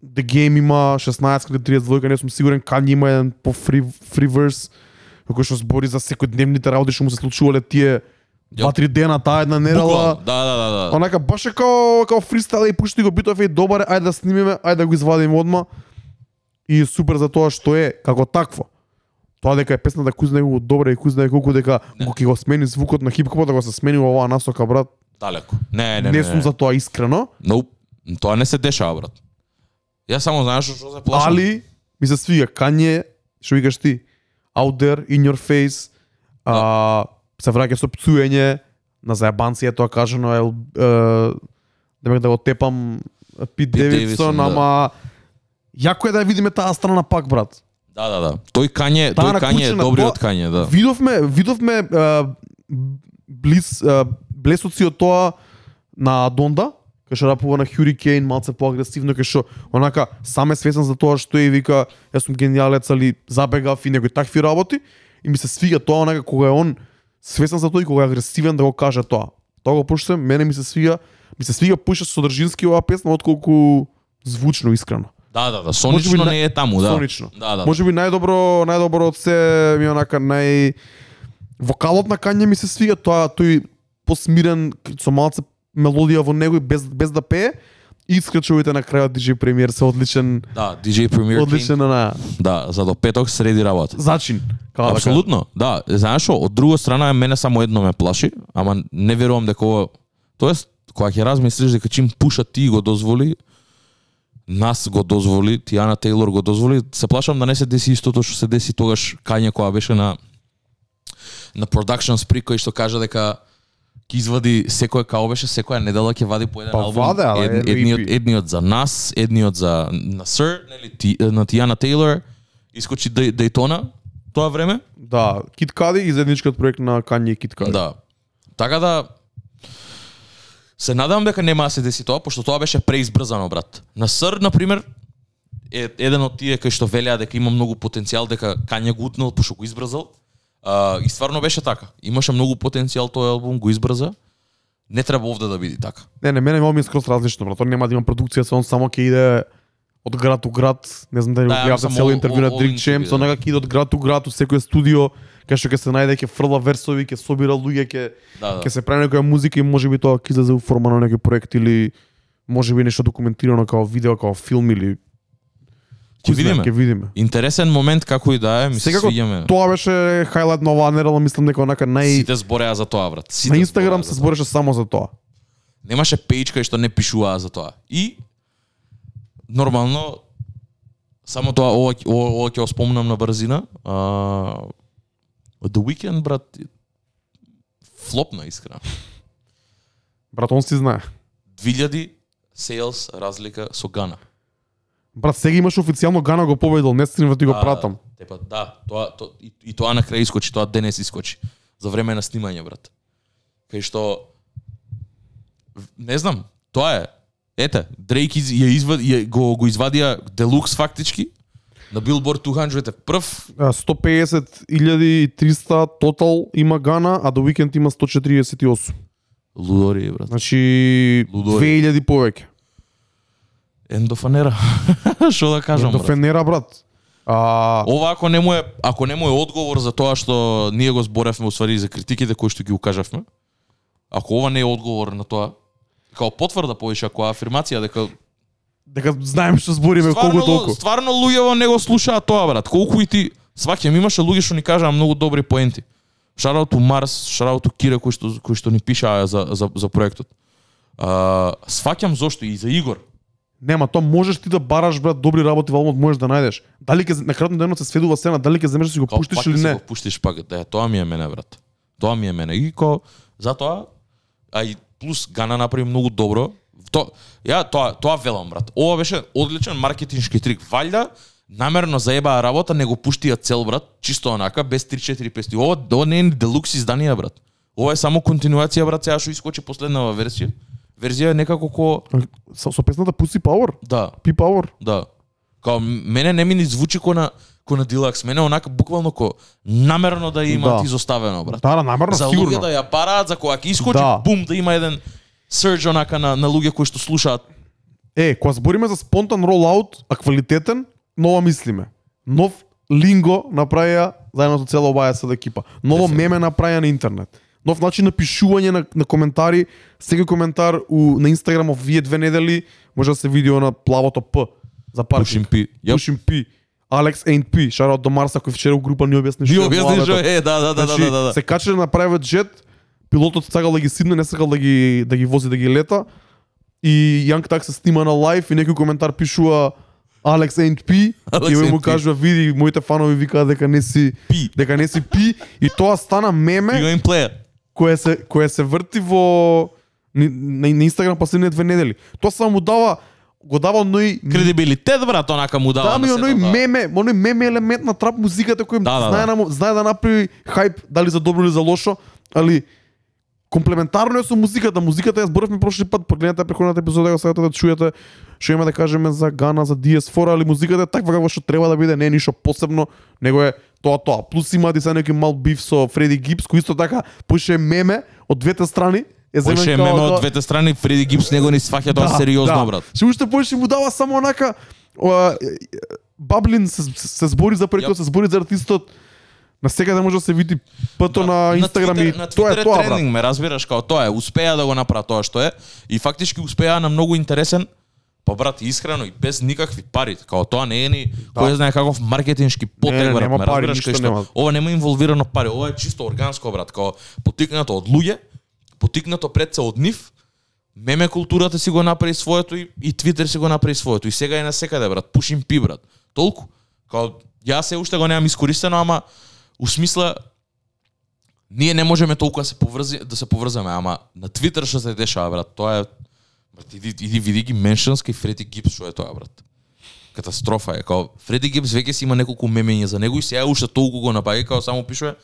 The Game има 16 или 32, не сум сигурен, Kanye има еден по фри, фри верс, кој што збори за секојдневните работи што му се случувале тие два-три дена таа една недела. Да, да, да, да. Онака баш е као као фристайл и пушти го битов е добар, ајде да снимиме, ајде да го извадиме одма. И супер за тоа што е како такво. Тоа дека е песната кој знае колку добра и кој знае колку дека Не. го ќе го смени звукот на хип-хопот, да го се смени во оваа насока, брат. Далеко. Не, не, Не, не. сум за тоа искрено, Но тоа не се дешава брат. Јас само знаеш што се плашам. али ми се свига Kanye, што викаш ти, out there, in your face, а, се враќа со пцуење, на заебанција тоа кажано е, е демек да го тепам Пит Пит Девидсон, да. ама јако е да ја видиме таа страна пак, брат. Да, да, да. Тој Кање, тој Кање е добриот Кање, да. Видовме, видовме близ блесоци од тоа на Донда, кај што рапува на Hurricane, малце поагресивно, кај што онака сам е свесен за тоа што е вика јас сум гениалец, али забегав и некои такви работи и ми се свига тоа онака кога е он свесен за тоа и кога е агресивен да го каже тоа. Тоа го пуштам, мене ми се свига, ми се свига поише содржински оваа песна отколку звучно искрено. Да, да, да. Сонично би не е таму, да. Сонично. Да, да. Може би најдобро, најдобро од се ми онака нај вокалот на Кање ми се свига, тоа тој посмирен со малце мелодија во него и без без да пее и скрчовите на крајот DJ Premier се одличен Да, DJ Premier одличен на Да, за до петок среди работа. зачин. како да Апсолутно, да. Знаеш што, од друга страна мене само едно ме плаши, ама не верувам дека ова Тоест, кога ќе размислиш дека чим пуша ти го дозволи, нас го дозволи, Тиана Тейлор го дозволи, се плашам да не се деси истото што се деси тогаш Кање која беше на на production spree кој што кажа дека ќе извади секој као беше секоја недела ќе вади по еден Па албум. ваде, Ед, едниот едниот за нас, едниот за на Sir, нели ти, на Тиана Тейлор, искочи Дей- Дейтона тоа време. Да, Кит Кади и заедничкиот проект на Кање и Кит Кади. Да. Така да се надевам дека нема да се деси тоа, пошто тоа беше преизбрзано, брат. На Ср, на пример, е еден од тие кои што велеа дека има многу потенцијал, дека Кање го утнал, пошто го избрзал. А, и стварно беше така. Имаше многу потенцијал тој албум, го избрза. Не треба овде да биде така. Не, не, мене ми е скроз различно, брат. Он нема да има продукција, он само ќе иде од град у град. Не знам дали Да, да, гледавте цело интервју на Дрик Чемс, intervju, он нека ќе иде од град у град, у секој студио, кај што ќе се најде, ќе фрла версови, ќе собира луѓе, ќе Да, ќе да. се прави некоја музика и можеби тоа ќе излезе у форма на некој проект или можеби нешто документирано као видео, као филм или Ќе видиме. Ќе видиме. Интересен момент како и да е, ми се свиѓаме. тоа беше хайлайт на оваа недела, мислам дека онака нај Сите збореа за тоа, брат. Сите на Инстаграм се збореше само за тоа. немаше пејдж кај што не пишуваа за тоа. И нормално само тоа ова ова, ова ќе го спомнам на брзина. А, The Weeknd брат флопна искрено. Брат, он си знае. 2000 sales разлика со Гана. Брат, сега имаш официјално Гана го победил, не стримам ти го А, пратам. Тепа, да, тоа, то, и, и тоа на крај искочи, тоа денес искочи. За време на снимање, брат. Кај што не знам, тоа е. Ете, Дрейк из, ја извад, ја, го, го извадија Делукс фактички на Billboard 200 прв. А, 150.300 тотал има Гана, а The Weeknd има 148. Лудори, брат. Значи Лудори. 2000 повеќе. Ендофанера. [laughs] Што да кажам, До брат. Брат. А, Ова ако не му е ако не му е одговор за тоа што ние го зборевме усвари за критиките кои што ги укажавме. Ако ова не е одговор на тоа, као потврда повише ако афирмација дека дека знаем што збориме колку толку. стварно луѓето не го слушаат тоа брат. Колку и ти сваќам имаше луѓе што ни кажаа многу добри поенти. Шараут у Марс, шараут у Кире кои што кои што ни пишаа за за за проектот. А, сваќам зошто и за Игор. Нема, тоа можеш ти да бараш брат добри работи во албумот можеш да најдеш. Дали ќе на кратно денот се сведува сцена, дали ќе земеш да си го пуштиш или да си не. Го пуштиш пак, да, тоа ми е мене брат. Тоа ми е мене. И ко затоа а и плюс Гана направи многу добро. То, ја тоа тоа велам брат. Ова беше одличен маркетиншки трик. Валјда намерно заебаа работа, не го пуштија цел брат, чисто онака без 3-4 песни. Ова ова не е делукс изданија брат. Ова е само континуација брат, сега што искочи последнава верзија. Верзија е некако ко Со, со песната Pussy Power, да, P Power. Да. Као мене не ми ни звучи ко на ко на Дилакс, мене онака буквално ко намерно да имаат Да. изоставено брат. Да, да, намерно За сигурно. луѓе да ја параат, за кога ќе искочи, Да. бум, да има еден surge онака на, на луѓе кои што слушаат. Е, кога збориме за спонтан ролаут, а квалитетен, нова мислиме. Нов линго направија заедно со цела оваа СД екипа. Ново меме направија на интернет. Нов начин на пишување на, на коментари. Секој коментар у, на Инстаграм овие две недели може да се види на плавото П за паркинг. Pushing P. Јап. Pushing P. Alex Ain't P. Шараот до Марса кој вчера у група ни објасни Ни што е објасни што е, да, да, да, Значи, да, да, да. се качи на private jet, пилотот сакал да ги сидне, не сакал да ги да ги вози да ги лета. И Young Так се снима на лайв и некој коментар пишува Alex ain't P и му P. кажува види моите фанови викаат дека не си Пи. дека не си P и тоа стана меме кое се кое се врти во на, на Инстаграм последните две недели. Тоа само му дава го дава оној Кредибилитет брат, онака му дава Да, оној да. меме, оној меме елемент на трап музиката кој Да, да, знае, да. да, знае да направи хајп, дали за добро или за лошо, али комплементарно е со музиката. Музиката ја зборавме прошли пат, погледнете преходната епизода, го сакате да чуете што има да кажеме за Гана, за DS4, али музиката е таква како што треба да биде, не е ништо посебно, него е тоа тоа. Плюс има и сега некој мал биф со Фреди Гипс, кој исто така пуше меме од двете страни. Е земен Поише меме да- од двете страни, Фреди Гипс него не сваќа тоа сериозно брат. Се уште повеќе му дава само онака Баблин се, се, збори за проектот, Јап. се збори за артистот. На секаде може да се види пато на Инстаграм и на тоа е тоа, брат. трендинг, ме разбираш, као тоа е, успеа да го направат тоа што е и фактички успеа на многу интересен Па брат, искрено и без никакви пари, као тоа не е ни кој знае каков маркетиншки потег, не, брат, ме пари, разбираш кај што нема. ова нема инволвирано пари, ова е чисто органско брат, као потикнато од луѓе, потикнато пред се од нив, меме културата си го направи своето и, и Твитер си го направи своето. И сега е на секаде, брат. Пушим пи, брат. Толку. Као, ја се уште го немам искористено, ама у смисла ние не можеме толку да се поврзи, да се поврзаме, ама на Твитер што се дешава, брат, тоа е брат, иди, иди види ги меншанс кај Фреди Гипс што е тоа, брат. Катастрофа е. Као Фреди Гипс веќе си има неколку мемења за него и сега уште толку го напаѓа, као само пишува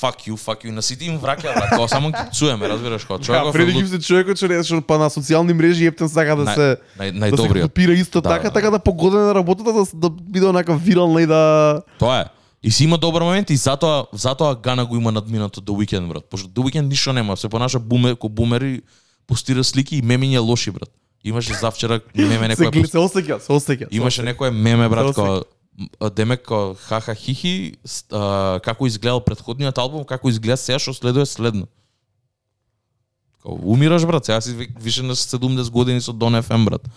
fuck you, fuck you, на сите им враќа, брат, као само ги цуеме, разбираш, као Да, човеков е Фреди. Гибс е човекот што што па на социјални мрежи ептен сака да Нај- се нај, да се копира исто Да, така, да. така да погодене на работата да, да биде онака вирална и да Тоа е. И си има добар момент и затоа затоа Гана го има надминато до Weekend, брат. Пошто до Weekend ништо нема, се понаша бумер, ко бумери постира слики и мемиња лоши, брат. Имаше завчера меме [laughs] некој се осеќа, се осеќа. Имаше некое меме брат кој демек кој хаха хихи а, како изгледал претходниот албум, како изгледа сега што следува следно. Као умираш брат, сега си ви- више на 70 години со Дон FM брат.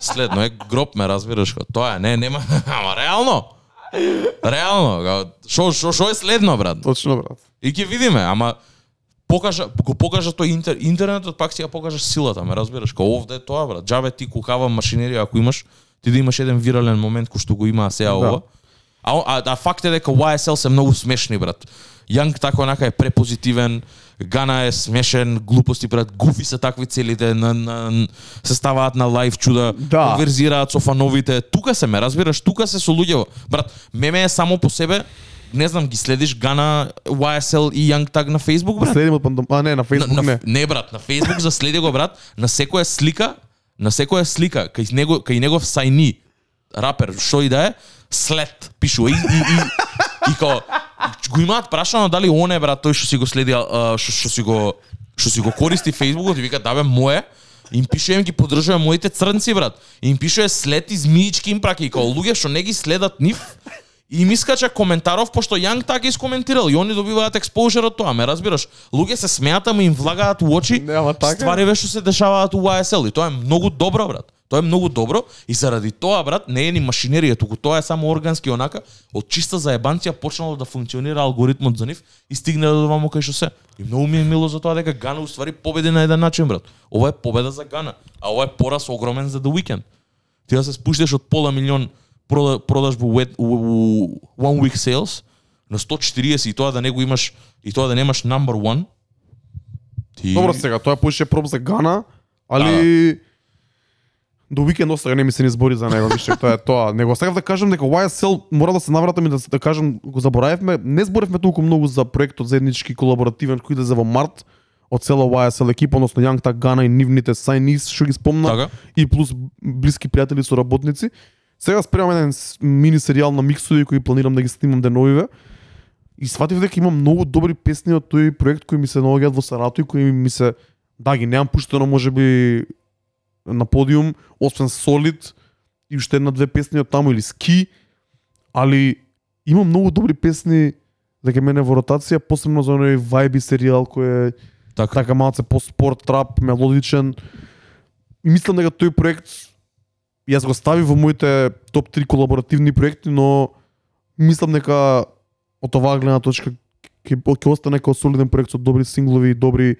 Следно е гроб ме разбираш као тоа е, не нема, [laughs] ама реално. Реално, шо шо шо е следно брат? Точно брат. И ќе видиме, ама покажа го покажа тој интер, интернетот пак си ја покажаш силата, ме разбираш? Као овде е тоа брат. Џабе ти кухава машинерија ако имаш, ти да имаш еден вирален момент кој што го има сега Да. ова. А, а, а факт е дека YSL се многу смешни брат. Јанг така онака е препозитивен, Гана е смешен, глупости брат, гуфи се такви целите, на, на, се ставаат на лайв чуда, Да. конверзираат со фановите. Тука се ме разбираш, тука се со луѓе. Брат, меме е само по себе, не знам, ги следиш Гана, YSL и Young Tag на Facebook, брат? Следим од пандом... А не, на Facebook на, не. на, не брат, на Facebook за следи го брат, на секоја слика, на секоја слика кај него кај негов сајни рапер што и да е, след пишува и и и, и као го имаат прашано дали он е брат тој што си го следи што што си го што си го користи Фейсбукот и вика да бе мое им пишува им ги поддржува моите црнци брат. Им пишува след измиички им праки и као луѓе што не ги следат нив И им искача коментаров пошто Јанг така искоментирал и они добиваат експожер од тоа, ме разбираш? Луѓе се смеат, ама им влагаат у очи Не, ама така ствари што се дешаваат у YSL и тоа е многу добро, брат. Тоа е многу добро и заради тоа, брат, не е ни машинерија, туку тоа е само органски онака, од чиста заебанција почнало да функционира алгоритмот за нив и стигне до ваму кај што се. И многу ми е мило за тоа дека Гана уствари победи на еден начин, брат. Ова е победа за Гана, а ова е пораз огромен за The Weeknd. Ти да се спуштиш од пола милион продажба у, у, у One Week Sales на 140 и тоа да не го имаш и тоа да немаш number one. Ти... Добро сега, тоа поише проб за Гана, али до викенд остага не ми се ни збори за него, више, тоа е тоа. Него сакав да кажам дека YSL мора да се навратам и да, да кажам, го заборавивме, не зборевме толку многу за проектот заеднички колаборативен кој иде за во март од цела YSL екипа, односно Young Так Гана и нивните сайнис, што ги спомна, Така. и плюс блиски пријатели со работници. Сега спремам еден мини серијал на миксови кои планирам да ги снимам деновиве. И сватив дека има многу добри песни од тој проект кои ми се наоѓаат во Сарато и кои ми се да ги немам пуштено можеби на подиум, освен Solid и уште една две песни од таму или Ски, али има многу добри песни дека мене во ротација, посебно за оној Vibe серијал кој е Така. така малце по спорт, трап, мелодичен. И мислам дека тој проект јас го стави во моите топ 3 колаборативни проекти, но мислам дека од оваа гледна точка ќе ќе остане како солиден проект со добри синглови и добри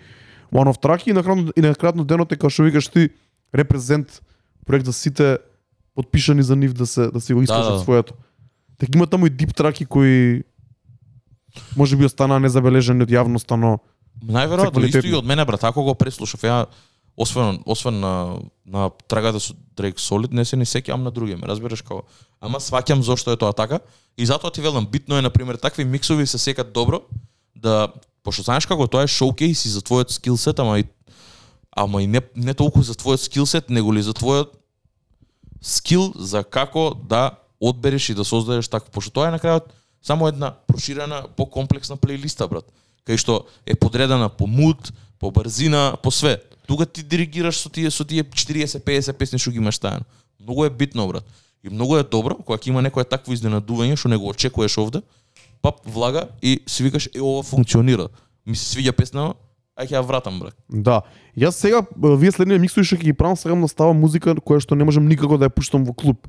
one off траки и на крајно и на крајно денот е како што викаш ти репрезент проект за сите подпишани за нив да се да се го искажат Да, да. своето. Така има таму и дип траки кои може би останаа незабележани од јавноста, но Најверојатно исто и од мене брат, ако го преслушав ја освен освен на на трагата со Дрейк Солид не се ни сеќавам на други, ме разбираш како. Ама сваќам зошто е тоа така и затоа ти велам битно е на пример такви миксови се секат добро да пошто знаеш како тоа е шоукейс и за твојот скилсет, ама и ама и не не толку за твојот скилсет, него ли за твојот скил за како да одбереш и да создадеш така, пошто тоа е на крајот само една проширена, покомплексна плейлиста, брат, кај што е подредена по мут, по брзина, по све. Тука ти диригираш со тие со тие 40-50 песни што ги имаш тајано. Многу е битно, брат. И многу е добро кога ќе има некое такво изненадување што не го очекуваш овде, пап влага и си викаш е ова функционира. Ми се свиѓа песна, ај ќе ја вратам, брат. Да. Јас сега, вие следнија миксови што ќе ги правам, сакам да става музика која што не можам никако да ја пуштам во клуб.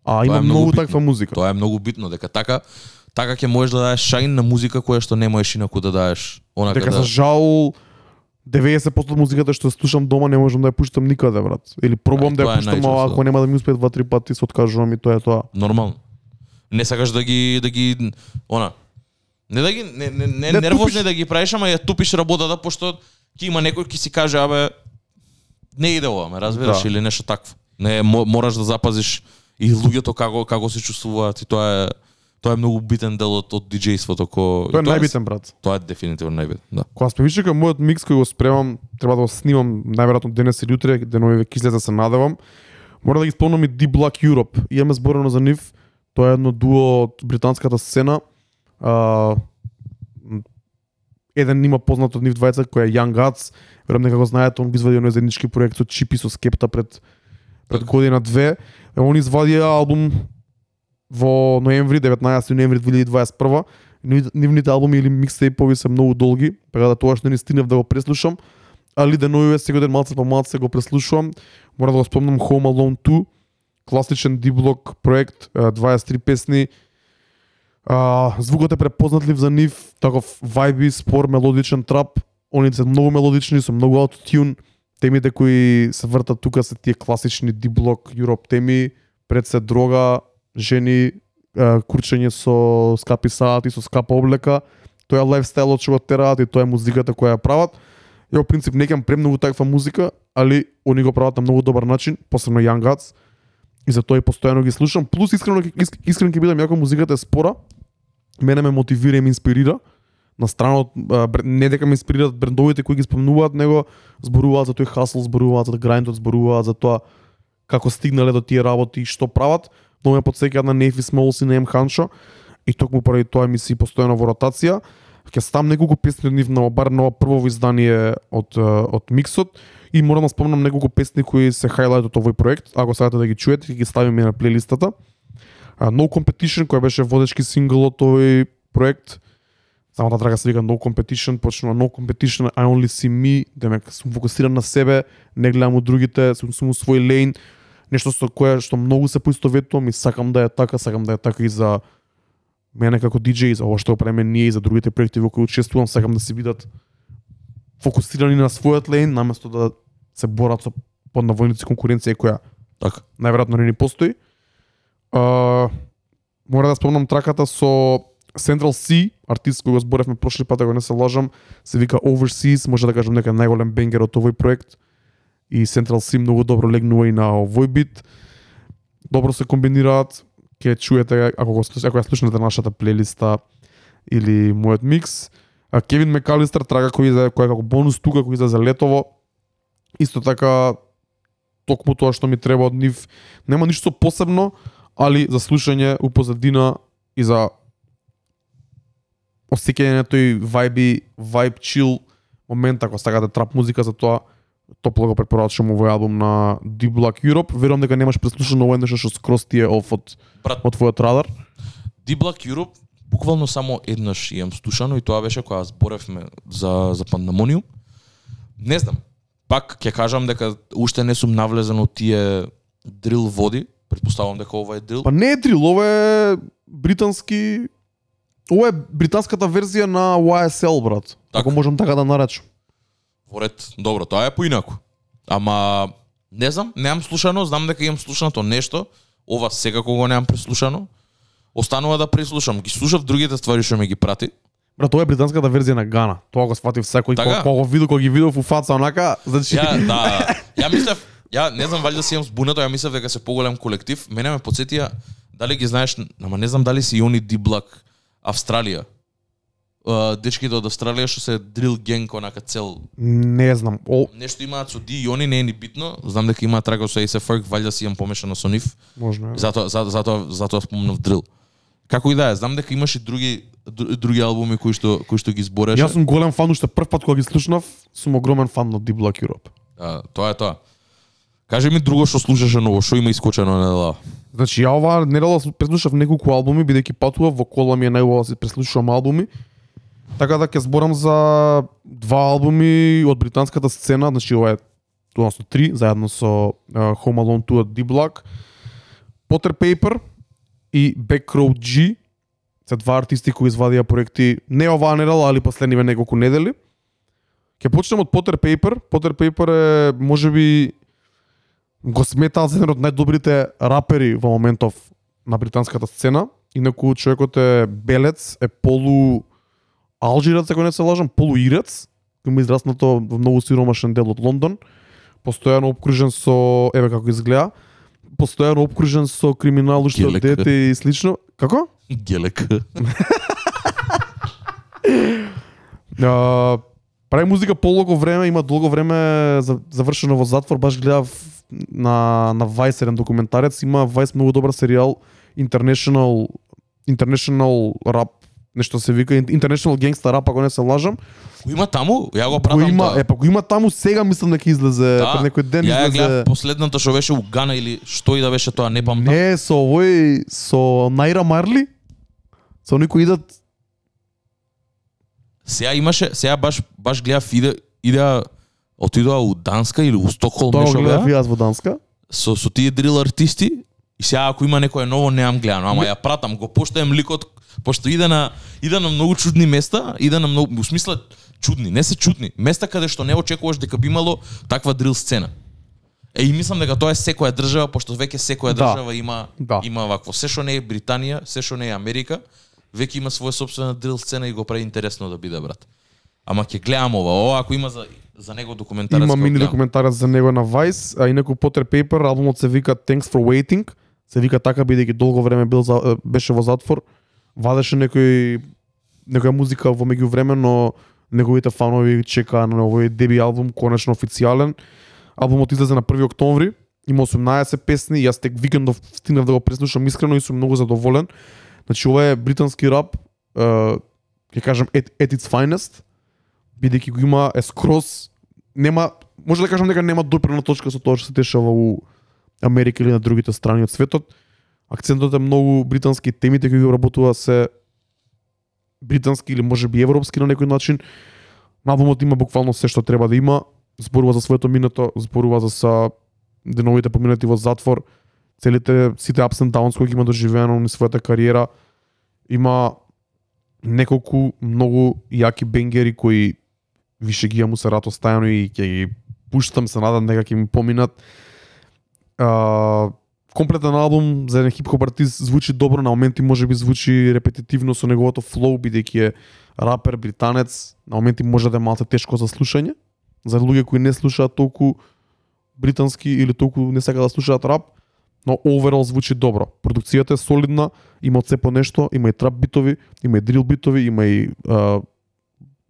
А има многу многу битно. таква музика. Тоа е многу битно дека така така ќе можеш да даеш шајн на музика која што не можеш инаку да даеш. Онака Дека да... за жал 90% од музиката што слушам дома не можам да ја пуштам никаде, брат. Или пробувам да ја пуштам, најчесто. а ако нема да ми успее два-три пати, се откажувам и тоа е тоа. Нормално. Не сакаш да ги да ги она не да ги не не, не, Не нервозни да ги правиш, ама ја тупиш работата пошто ќе има некој ќе си каже абе не иде ова, ме разбираш Да. или нешто такво. Не мо, мораш да запазиш и луѓето како како се чувствуваат и тоа е тоа е многу битен дел од, од диџејството ко Тоа е најбитен, брат. Тоа е дефинитивно најбитен, да. Кога сме више кај мојот микс кој го спремам, треба да го снимам најверојатно денес или утре, денови ќе излезе се надевам. Мора да ги спомнам и D Block Europe. Имаме зборено за нив. Тоа е едно дуо од британската сцена. А, еден има познат од нив двајца кој е Young Guts. Верам дека го знаете, он го извади оној заеднички проект со Чипи со Скепта пред пред Така. година две. Е, он извадија албум во ноември, 19 ноември 2021 нивните албуми или микстейпови се многу долги, така да тоа што не стигнав да го преслушам, али деновиве секој ден малце по малце го преслушувам. Мора да го спомнам Home Alone 2, класичен D-Block проект, 23 песни. А, звукот е препознатлив за нив, таков вајби, спор, мелодичен трап. Они се многу мелодични, со многу аутотюн. Темите кои се вртат тука се тие класични D-Block Europe теми, пред се дрога, жени, е, курчење со скапи саати, со скапа облека. Тоа е лайфстајлот што го тераат и тоа е музиката која ја прават. Ја во принцип некам премногу таква музика, али они го прават на многу добар начин, посебно Young Guts. И за тоа и постојано ги слушам. Плюс искрено искрен ќе бидам јако музиката е спора. Мене ме мотивира и ме инспирира. На страна од не дека ме инспирираат брендовите кои ги спомнуваат, него зборуваат за тој хасл, зборуваат за грајндот, зборуваат за тоа како стигнале до тие работи и што прават. Но ме подсеќаат на Нефи Смолс и на Ем Ханшо. И токму поради тоа ми си постојано во ротација. Ќе ставам неколку песни од нив на бар на прво издание од од миксот и морам да спомнам неколку песни кои се хайлајт од овој проект. Ако сакате да ги чуете, ќе ги ставиме на плейлистата. А, no Competition, кој беше водечки сингл од овој проект. Само таа трага се вика No Competition, почнува No Competition, I only see me, демек сум фокусиран на себе, не гледам од другите, сум, сум у свој лейн, нешто со кое што многу се поистоветувам и сакам да е така, сакам да е така и за мене како диџеј, и за ова што го правиме ние и за другите проекти во кои учествувам, сакам да се бидат фокусирани на својот лейн, наместо да се борат со поднавојници конкуренција која Така. најверојатно не ни постои. А, мора да спомнам траката со Central C, артист кој го зборевме прошли пат, ако не се лажам, се вика Overseas, може да кажам дека најголем бенгер од овој проект. И Central Sim многу добро легнува и на овој бит. Добро се комбинираат, ќе чуете ако го ако ја слушнете нашата плейлиста или мојот микс. А Кевин Мекалистер трага кој за кој е како бонус тука кој за летово. Исто така токму тоа што ми треба од нив. Нема ништо посебно, али за слушање у позадина и за осеќање на тој вајби, вајб чил момент ако сакате да трап музика за тоа топло го препорачувам овој албум на D Block Europe. Верувам дека немаш преслушано овој нешто што скроз ти е оф од Брат, од твојот радар. D Block Europe буквално само еднаш имам слушано и тоа беше кога зборевме за за Пандамониум. Не знам. Пак ќе кажам дека уште не сум навлезен од тие дрил води. Предпоставувам дека ова е дрил. Па не е дрил, ова е британски Ова е британската верзија на YSL, брат. Така. Ако можам така да наречам. Во ред, добро, тоа е поинаку. Ама не знам, немам слушано, знам дека имам слушнато нешто. Ова секако го немам преслушано. Останува да преслушам. Ги слушав другите ствари што ми ги прати. Брат, тоа е британската верзија на Гана. Тоа го сфатив секој Така? кога, го видов, кога ги видов у фаца онака, значи Ја, да, [laughs] ја мислев, ја не знам валјда си имам збунато, ја мислев дека се поголем колектив. Мене ме подсетија, дали ги знаеш, ама не знам дали си и они Диблак Австралија. Дечките од Австралија што се дрил генг онака цел не знам. О, нешто имаат со Ди и они не е ни битно. Знам дека имаат трага со Ace Ferg, валјда си имам помешано со нив. можно е. Затоа за, затоа затоа спомнав дрил. Како и да е, знам дека имаш и други дру- други албуми кои што кои што ги збореше. Јас сум голем фан уште прв пат кога ги слушнав, сум огромен фан на D Block Europe. А, тоа е тоа. Кажи ми друго што слушаше ново, што има искочено недела. Значи ја ова недела слу- преслушав неколку албуми бидејќи патував во кола ми е најубаво да се преслушувам албуми. Така да ќе зборам за два албуми од британската сцена, значи ова е односно три, заедно со uh, Home Alone 2 од D-Block, Potter Paper и Backroad G, се два артисти кои извадија проекти не ова недела, али последниве неколку недели. Ќе почнем од Potter Paper. Potter Paper е можеби го сметаат за еден од најдобрите рапери во моментов на британската сцена. Инаку човекот е белец, е полу алжирец, ако не се лажам, полу ирец, кој има израснато во многу сиромашен дел од Лондон. Постојано обкружен со, еве како изгледа, постојано обкружен со криминал, Гелек. дете и слично. Како? Гелек. [laughs] А, прави музика полого време, има долго време за- завршено во затвор, баш гледав на на Vice еден документарец, има Vice многу добар серијал International International Rap нешто се вика International Gangsta Rap ако не се лажам. Го има таму? Ја го Го пратам има, тоа. е па го има таму сега мислам дека излезе Да. пред некој ден Ја ја излезе. гледав последната што беше у Гана или што и да беше тоа, не памтам. Не, со овој со Найра Марли. Со никој идат Сега имаше, сега баш баш гледав иде иде отидоа у Данска или у Стокхолм тоа го нешто гледав јас во Данска. со со тие дрил артисти и сега ако има некое ново неам гледано, ама ја пратам, го поштаjem ликот пошто иде на иде на многу чудни места, иде на многу, во смисла чудни, не се чудни, места каде што не очекуваш дека би имало таква дрил сцена. Е, и мислам дека тоа е секоја држава, пошто веќе секоја Да. држава има Да. има вакво. Се што не е Британија, се што не е Америка, веќе има своја собствена дрил сцена и го прави интересно да биде брат. Ама ќе гледам ова. Ова ако има за за него документарец. Има мини документарец за него на Vice, а инаку Potter Paper, албумот се вика Thanks for Waiting. Се вика така бидејќи долго време бил за, беше во затвор. Вадеше некој некоја музика во меѓувреме, но неговите фанови чекаа на овој деби албум конечно официјален. Албумот излезе на 1 октомври, има 18 песни, јас тек викендов стигнав да го преслушам искрено и сум многу задоволен. Значи ова е британски рап, е, ќе кажам at, at its finest, бидејќи го има е скроз нема може да кажам дека нема допирна точка со тоа што се дешава у Америка или на другите страни од светот. Акцентот е многу британски, темите кои ги обработува се британски или може би европски на некој начин. Албумот има буквално се што треба да има. Зборува за своето минато, зборува за са деновите поминати во затвор, целите сите ups and downs кои ги има доживеано на својата кариера. Има неколку многу јаки бенгери кои више ги имам се рато стајано и ќе ги пуштам, се надам дека ќе ми поминат. А, комплетен албум за еден хип-хоп артист звучи добро, на моменти може би звучи репетитивно со неговото флоу, бидејќи е рапер, британец, на моменти може да е малце тешко за слушање. За луѓе кои не слушаат толку британски или толку не сака да слушаат рап, но оверал звучи добро. Продукцијата е солидна, има од се по нешто, има и трап битови, има и дрил битови, има и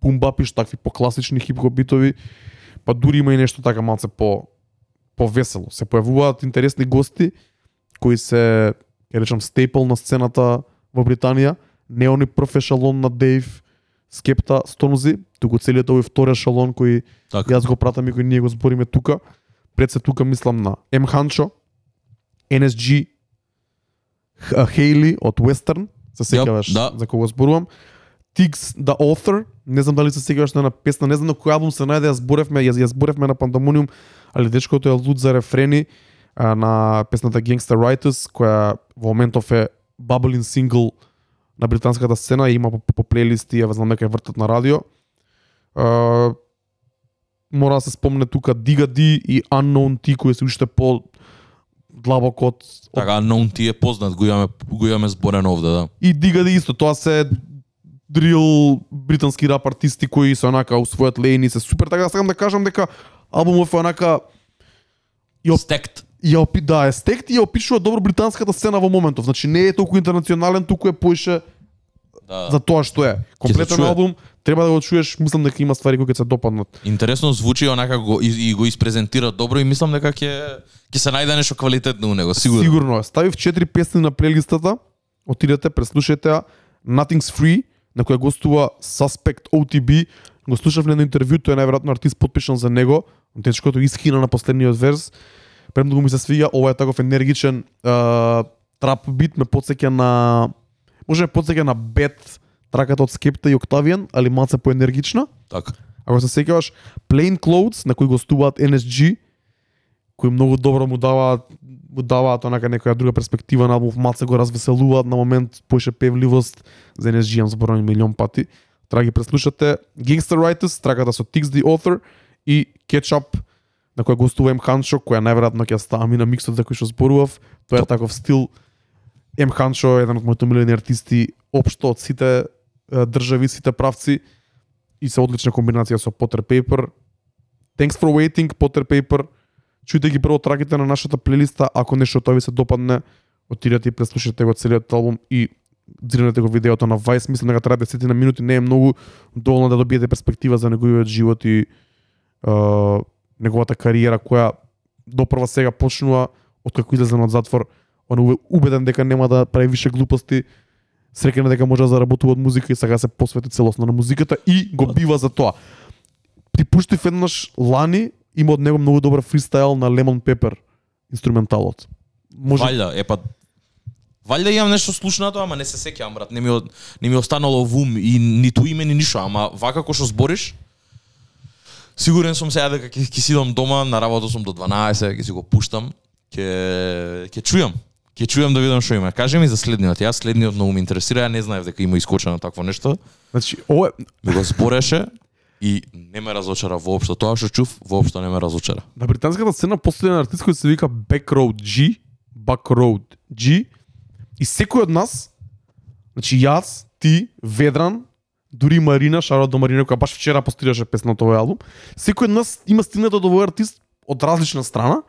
бумбапиш, такви по-класични хип-хоп битови, па дури има и нешто така малце по повесело. Се појавуваат интересни гости кои се, ќе речам, стейпл на сцената во Британија, не они прв ешалон на Дейв Скепта Стонзи, туку целиот овој втори ешалон кој Така. Јас го пратам и кој ние го збориме тука. Пред се тука мислам на М Ханчо, NSG, Хейли од Western, се сеќаваш да. за кого зборувам. Тигс the Author, не знам дали се сеќаваш на една песна, не знам на кој албум се најде, ја зборевме, ја, ја зборевме на Пандамониум, али дечкото е луд за рефрени на песната Gangsta Writers, која во моментов е баблин сингл на британската сцена и има по, по плейлисти, ја знам дека ја вртат на радио. А, мора да се спомне тука Дига Ди и Unknown T кои се уште по длабоко од, Така, Unknown ти е познат, го имаме, го имаме зборено овде, да. и Дига Ди исто, тоа се дрил британски рап артисти кои се онака у својот лейн и се супер, така да сакам да кажам дека албумов е онака Јоп. Стект. Ја опи, да, е стект и ја опишува добро британската сцена во моментов. Значи не е толку интернационален, туку е поише Да. за тоа што е. Комплетен албум, треба да го чуеш, мислам дека има ствари кои ќе се допаднат. Интересно звучи онака го и, и го испрезентира добро и мислам дека ќе ќе се најде нешто квалитетно у него, сигурно. Сигурно е. Ставив 4 песни на плейлистата. Отидете, преслушајте ја. Nothing's Free, на која гостува Suspect OTB. Го слушав на едно интервју, тој е најверојатно артист подпишан за него. Дечкото исхина на последниот верс. Премногу ми се свиѓа, ова е таков енергичен а, трап бит, ме подсеќа на може ме подсеќа на Бет, траката од Скепта и Октавијан, али малце поенергична. Така. Ако се сеќаваш, Plain Clothes, на кој гостуваат NSG, кои многу добро му даваат му даваат онака некоја друга перспектива на албум, малце го развеселуваат на момент, поише певливост, за NSG имам зборувани милион пати. Треба да ги преслушате Gangster Writers, трагата со Tix the Author и Ketchup на која гостува М Ханчо, која најверојатно ќе става ми на миксот за кој што зборував. Тоа е таков стил. М Ханчо е еден од моите омилени артисти општо од сите држави, сите правци и се одлична комбинација со Potter Paper. Thanks for waiting, Potter Paper. Чујте ги прво траките на нашата плейлиста, ако нешто тоа ви се допадне, отидете и преслушате го целиот албум и дзирнете го видеото на Vice, мислам дека трае 10 на минути, не е многу доволно да добиете перспектива за неговиот живот и е, неговата кариера која допрва сега почнува откако излезе од затвор. Он е убеден дека нема да прави више глупости, среќен дека може да заработува од музика и сега се посвети целосно на музиката и го бива за тоа. Ти пуштив еднаш лани, има од него многу добар фристайл на Lemon Pepper инструменталот. Може Валјда, е па Валјда имам нешто слушнато, ама не се сеќавам, брат. Не ми, од- не ми останало во ум и ниту име ни ништо, ама вака како што збориш, сигурен сум сега дека ќе сидам дома, на работа сум до 12, ќе си го пуштам, ќе ќе чујам. Ќе чујам да видам што има. Кажи ми за следниот. Јас следниот многу ме интересира, ја не знаев дека има искочено такво нешто. Значи, ова е, Ми го збореше и не ме разочара воопшто. Тоа што чув, воопшто не ме разочара. на британската сцена постои еден артист кој се вика Backroad G, Backroad G, и секој од нас, значи јас, ти, Ведран, дури Марина, шарот до Марина, која баш вчера постираше песна од овој албум, секој од нас има стигнато до овој артист од различна страна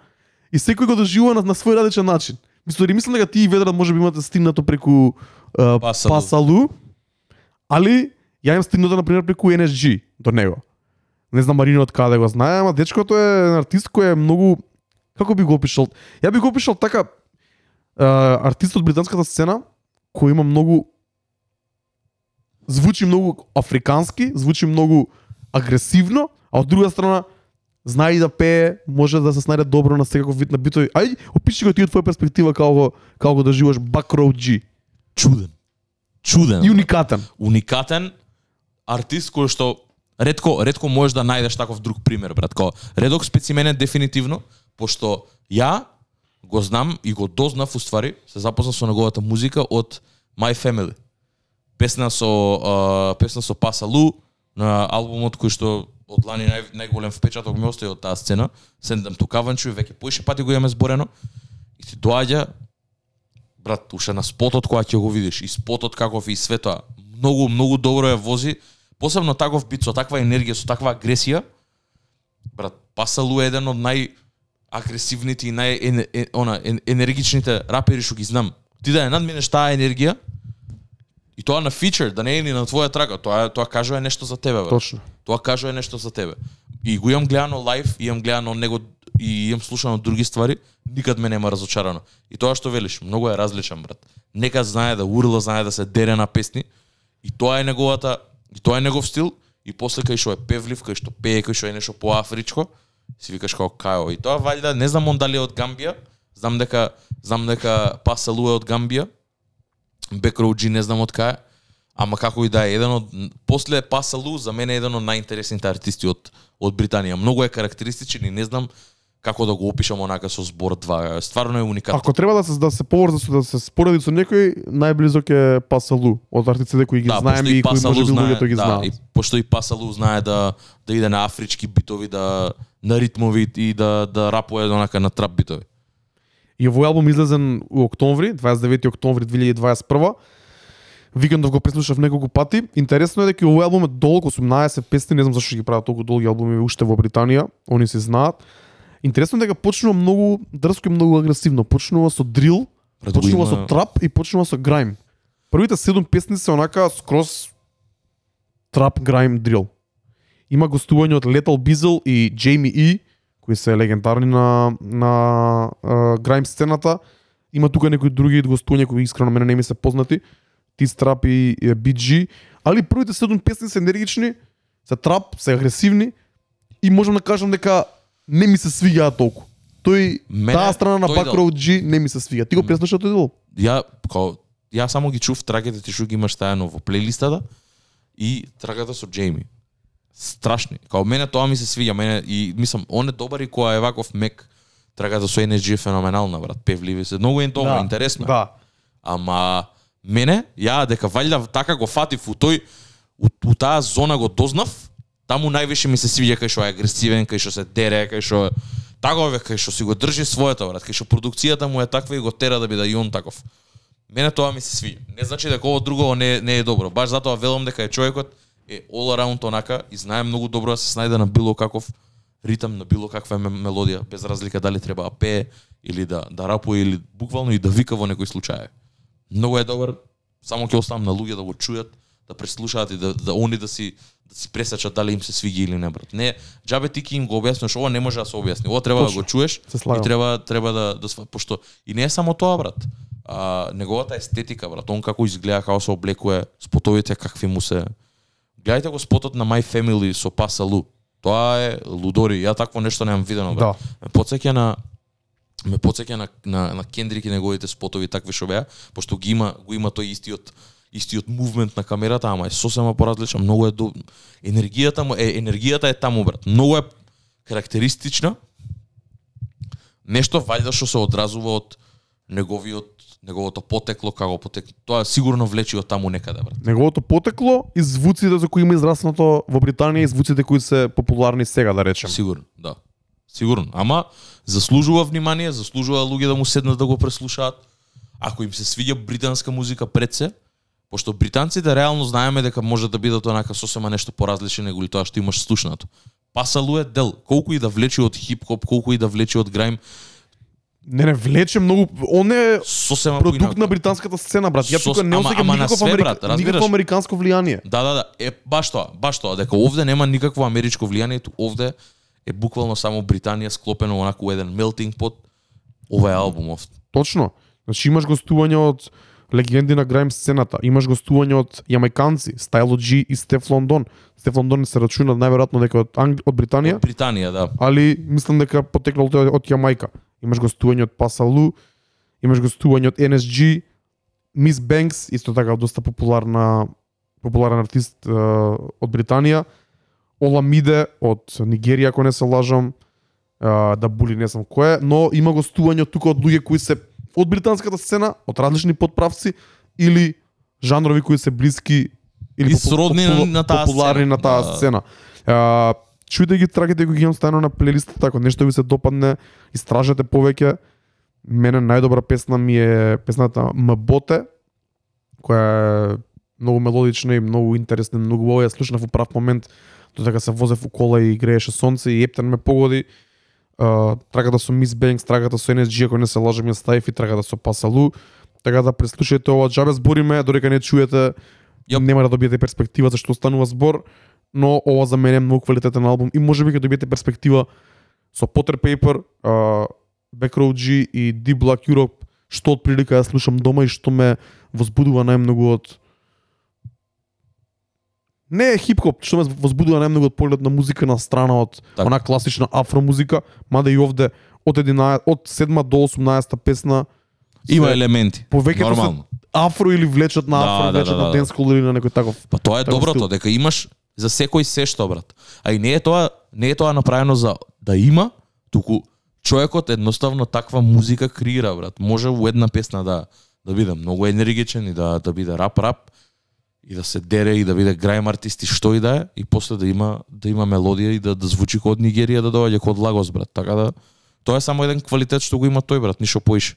и секој го доживува на, на свој различен начин. Мислам, мислам дека ти и Ведран може би имате стигнато преку uh, Пасалу. Пасалу, али ја имам стигнато, например, преку NSG до него. Не знам Марина од каде го знае, ама дечкото е артист кој е многу како би го опишал? Ја би го опишал така а, артист од британската сцена кој има многу звучи многу африкански, звучи многу агресивно, а од друга страна знае и да пее, може да се снајде добро на секаков вид на битови. Ајде, опиши го ти од твоја перспектива како го како го доживаш Back Road G. Чуден. Чуден. И уникатен. уникатен артист кој што ретко ретко можеш да најдеш таков друг пример, брат. Ко редок специменен дефинитивно, пошто ја го знам и го дознав уствари, се запознав со неговата музика од My Family. Песна со а, песна со Паса Лу на албумот кој што од лани нај, најголем впечаток ми остави од таа сцена, Сендам ту Каванчу, веќе поише пати го имаме зборено. И ти доаѓа брат, уште на спотот кога ќе го видиш и спотот каков е и све тоа, многу многу добро ја вози, посебно таков бит со таква енергија, со таква агресија. Брат, Пасалу е еден од нај агресивните и нај ен, е, она ен, енергичните рапери што ги знам. Ти да ја надминеш таа енергија и тоа на фичер, да не е ни на твоја трака, тоа тоа кажува нешто за тебе, брат. Точно. Тоа кажува нешто за тебе. И го имам гледано лайв, и имам гледано него и имам слушано други ствари, никад ме нема разочарано. И тоа што велиш, многу е различен брат. Нека знае да урла, знае да се дере на песни и тоа е неговата и тоа е негов стил и после кај што е певлив, кај што пее, кај што е нешто поафричко, си викаш како Као. И тоа валјда, не знам он дали е од Гамбија, знам дека знам дека Пасалу е од Гамбија, Бекроуджи не знам од кај, ама како и да е, еден од после Пасалу за мене е еден од најинтересните артисти од од Британија. Многу е карактеристичен и не знам како да го опишам онака со збор 2. Стварно е уникатно. Ако треба да се да се поврза со да се спореди со некој, најблизок е Пасалу од артистите кои ги да, знаеме пошто и кои може би луѓето ги да, знаат. и пошто и Пасалу знае да да иде на афрички битови, да на ритмови и да да рапува онака на трап битови. И овој албум излезен у октомври, 29 октомври 2021. Викендов го преслушав неколку пати. Интересно е дека овој албум е долг 18 песни, не знам зашто ги прават толку долги албуми уште во Британија, они се знаат. Интересно е дека почнува многу дрско и многу агресивно. Почнува со дрил, почнува има- со трап и почнува со грајм. Првите седум песни се онака скроз трап, грајм, дрил. Има гостување од Lethal Bizzle и Jamie E, кои се легендарни на на uh, грајм сцената. Има тука некои други гостувања кои искрено мене не ми се познати. Ти трап и BG, али првите седум песни се енергични, се трап, се агресивни и можам да кажам дека не ми се свиѓаат толку. Тој Мене таа страна на тој Back дел- Road G не ми се свиѓа. Ти го преслуша тој дел? Ја као ја само ги чув трагите ти што ги имаш тајано во плейлистата и трагата со Джейми. Страшни. Као мене тоа ми се свиѓа, мене и мислам он е добар и кога е ваков мек трагата со NSG е феноменална брат, певливи се. Многу е добро, интересно. е. Да. Ама мене, ја дека валјда така го фатив у тој у, у таа зона го дознав, таму највише ми се свиѓа кај што е агресивен, кај што се дере, кај што тагове кај што си го држи своето брат, кај што продукцијата му е таква и го тера да биде и он таков. Мене тоа ми се свиѓа. Не значи дека ово друго не не е добро. Баш затоа велам дека е човекот е all around онака и знае многу добро да се снајде на било каков ритам, на било каква ме- мелодија, без разлика дали треба да пее или да да рапува или буквално и да вика во некои случаи. Многу е добар, само ќе оставам на луѓе да го чујат, да преслушаат и да, да они да си да си пресечат дали им се свиѓа или не брат. Не, џабе ти ќе им го објасниш, ова не може да се објасни. Ова треба Точно. да го чуеш и треба треба да да пошто и не е само тоа брат. А, неговата естетика брат, он како изгледа, како се облекува, спотовите какви му се. Гледајте го спотот на My Family со Пасалу. Тоа е лудори. Ја такво нешто немам видено. Да. Ме потсеќа на ме потсеќа на на на Кендрик и неговите спотови такви што беа, пошто ги има го има тој истиот истиот мувмент на камерата, ама е сосема поразличен, многу е до... енергијата му е енергијата е таму брат. Многу е карактеристична. Нешто вајда што се одразува од неговиот неговото потекло како потек тоа сигурно влечи од таму некаде брат. Неговото потекло и звуците за кои има израснато во Британија и звуците кои се популарни сега, да речем. Сигурно, да. Сигурно. Ама заслужува внимание, заслужува луѓе да му седнат да го преслушаат. Ако им се свиѓа британска музика пред се, пошто британците реално знаеме дека може да бидат онака сосема нешто поразлично него тоа што имаш слушнато. Пасалу е дел, колку и да влечи од хип-хоп, колку и да влечи од граим, Не, не, влече многу... Он е сосема продукт поинаку. на британската сцена, брат. Ја тука не осеќам никакво, све, брат, никакво американско влијание. Да, да, да, е баш тоа, баш тоа, дека овде нема никакво америчко влијание, ту овде е буквално само Британија склопено онаку еден melting pot овој албумов. Точно. Значи имаш гостување од легенди на граим сцената, имаш гостување од јамајканци, Style G и Стеф Лондон. Стеф Лондон се рачуна најверојатно дека од Англи... од Британија, Од Британија, да. али мислам дека потекло од, од Јамајка. Имаш гостување од Пасалу, имаш гостување од NSG, Мис Бенкс, исто така доста популарна популарен артист е, од Британија, Оламиде од Нигерија, ако не се лажам, е, да були не знам кој е, но има гостување тука од луѓе кои се од британската сцена, од различни подправци или жанрови кои се блиски или И сродни на- на таа популарни сцена. на таа Да. сцена. А, чујте ги трагите кои ги имам ставено на плейлистата, ако нешто ви се допадне, истражете повеќе. Мене најдобра песна ми е песната Мботе, која е многу мелодична и многу интересна, многу. Ја слушнав во прав момент, додека се возев у кола и грееше сонце и ептен ме погоди. Uh, трагата со Мис Бенкс, трагата со NSG, ако не се лажам, ја ставив и трагата со Пасалу. Така да преслушајте ова, џабе збориме, додека не чуете, Јоп. нема да добиете перспектива за што останува збор, но ова за мене е многу квалитетен албум и можеби ќе добиете перспектива со Potter Paper, uh, Backroad G и Deep Black Europe, што од прилика ја слушам дома и што ме возбудува најмногу од не е хип-хоп, што ме возбудува најмногу од поглед на музика на страна од Така. она класична афро музика, мада и овде од 11 од 7 до 18 песна Има се- елементи. повеќето се Нормално. афро или влечат на Да, афро, да, влечат да, на да. денскол или на некој таков. Па тоа е Таков доброто, стил. дека имаш за секој се што брат. А и не е тоа не е тоа направено за да има, туку човекот едноставно таква музика креира брат. Може во една песна да да биде многу енергичен и да да биде рап рап и да се дере и да биде грајм артисти што и да е и после да има да има мелодија и да да звучи код од Нигерија да доаѓа код од Лагос брат. Така да тоа е само еден квалитет што го има тој брат, ништо поише.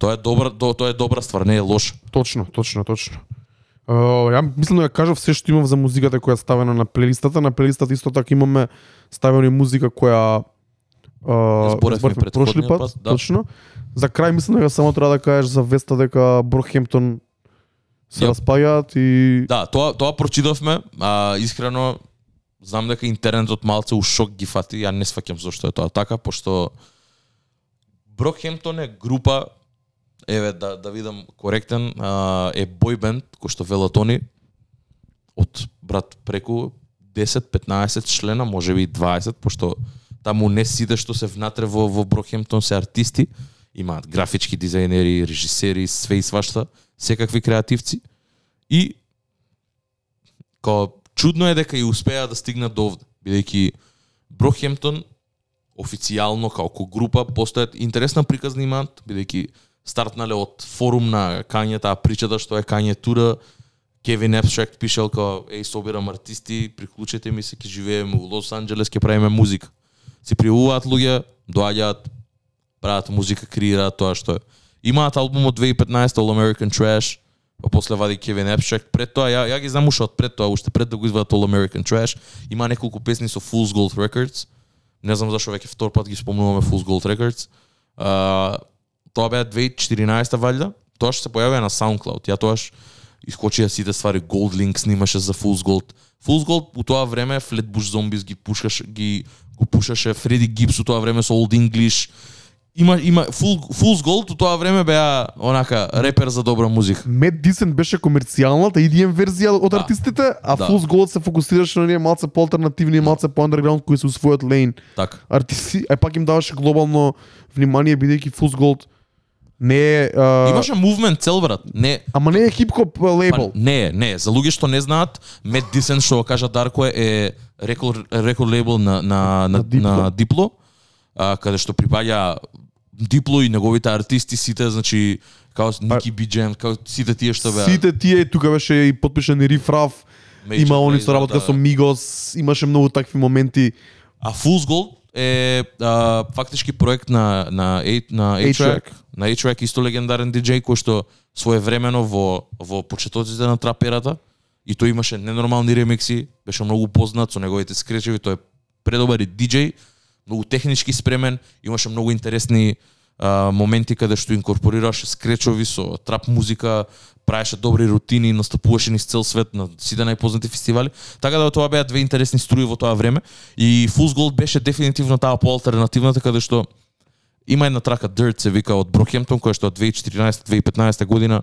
Тоа е добра, тоа е добра ствар, не е лоша. Точно, точно, точно. Uh, ја мислам да ја кажав се што имам за музиката која е ставена на плейлистата. На плейлистата исто така имаме ставено и музика која uh, зборевме претходниот пат, да. точно. За крај мислам дека само треба да кажеш за веста дека Брохемптон се Јап. распаѓаат и Да, тоа тоа прочитавме, а искрено знам дека интернетот малце у шок ги фати, ја не сваќам зошто е тоа така, пошто Брокхемптон е група еве да да видам коректен, а, е бойбенд кој што велат они од брат преку 10-15 члена, можеби и 20, пошто таму не сите што се внатре во во Брокхемптон се артисти, имаат графички дизајнери, режисери, све и свашта, секакви креативци. И као чудно е дека и успеа да стигнат до овде, бидејќи Брохемтон официјално како група постојат интересна приказна имаат, бидејќи стартнале од форум на Кање, таа причата да што е Кање тура, Кевин Епшект пишал као, еј, собирам артисти, приклучете ми се, ке живееме у Лос Анджелес, ке правиме музика. Се пријавуваат луѓе, доаѓаат, прават музика, креираат тоа што е. Имаат албум од 2015 All American Trash, па после вади Кевин Епшект. Пред тоа, ја, ја ги знам уште од пред тоа, уште пред да го извадат All American Trash. Има неколку песни со Fool's Gold Records. Не знам зашо веќе втор пат ги спомнуваме Fool's Gold Records. Uh, тоа беа 2014 валјда. Тоа што се појавија на SoundCloud. Ја тоаш искочија сите ствари Gold Link снимаше за Fool's Gold. Fool's Gold у тоа време Flatbush Zombies ги пушкаше ги го пушаше Фреди Гибс у тоа време со Old English. Има има Full, Fool's Gold у тоа време беа онака репер за добра музика. Mad Decent беше комерцијалната EDM верзија од Да. артистите, а Да. Fool's Gold се фокусираше на оние малце по-алтернативни и малце по-underground кои се у својот лейн. Така. Артисти, а пак им даваше глобално внимание бидејќи Fool's Gold не е а, Имаше мувмент цел брат. Не ама не е хип-хоп Па, лейбл. не, не, за луѓе што не знаат, Mad Decent што го кажа Дарко е, рекорд рекорд лейбл на на на, На Diplo. на Дипло, а, каде што припаѓа Дипло и неговите артисти сите, значи као Ники Би Джем, као сите тие што беа. Сите тие тука беше и подпишан и Риф Раф, Major има они што работеа да. со Мигос, имаше многу такви моменти. А Fool's Gold е а, фактички проект на на на A-Track, A-Track на човек исто легендарен диџеј кој што своевремено во во почетоците на траперата и тој имаше ненормални ремикси, беше многу познат со неговите скречеви, тој е предобар и диџеј, многу технички спремен, имаше многу интересни а, моменти каде што инкорпорираше скречови со трап музика, правеше добри рутини, настапуваше низ цел свет на сите најпознати фестивали. Така да тоа беа две интересни струи во тоа време и Fool's Gold беше дефинитивно таа поалтернативната каде што има една трака Dirt се вика од Брокемптон која што од 2014-2015 година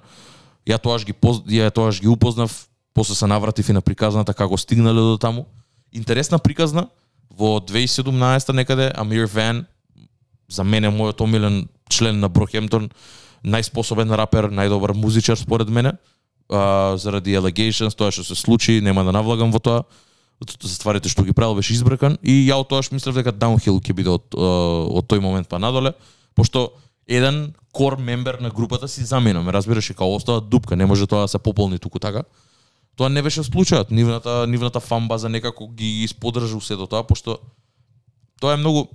ја тоаш ги поз... ја тоаш ги упознав, после се навратив и на приказната како стигнале до таму. Интересна приказна во 2017 некаде Амир Ван за мене мојот омилен член на Брокемптон, најспособен рапер, најдобар музичар според мене, а, заради allegations, тоа што се случи, нема да навлагам во тоа, за стварите што ги правил беше избркан и ја од тоаш мислев дека Downhill ќе биде од, од тој момент па надоле, пошто еден кор мембер на групата си замина, ме разбираш, и као остава дупка, не може тоа да се пополни туку така. Тоа не беше случајот, нивната нивната фан база некако ги исподржа се до тоа, пошто тоа е многу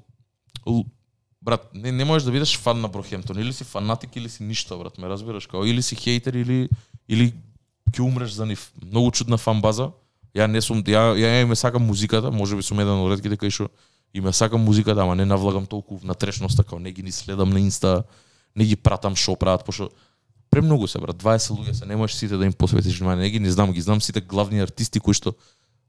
брат, не, не можеш да бидеш фан на Брохемптон, или си фанатик или си ништо, брат, ме разбираш, као или си хейтер или или ќе умреш за нив. Многу чудна фан база. Ја не сум ја ја, ја ме сакам музиката, можеби сум еден од ретките кои што и ме сакам музиката, ама не навлагам толку на трешноста, као не ги ни следам на инста, не ги пратам шо прават, пошто премногу се брат, 20 луѓе се, не можеш сите да им посветиш внимание, не ги не знам, ги знам сите главни артисти кои што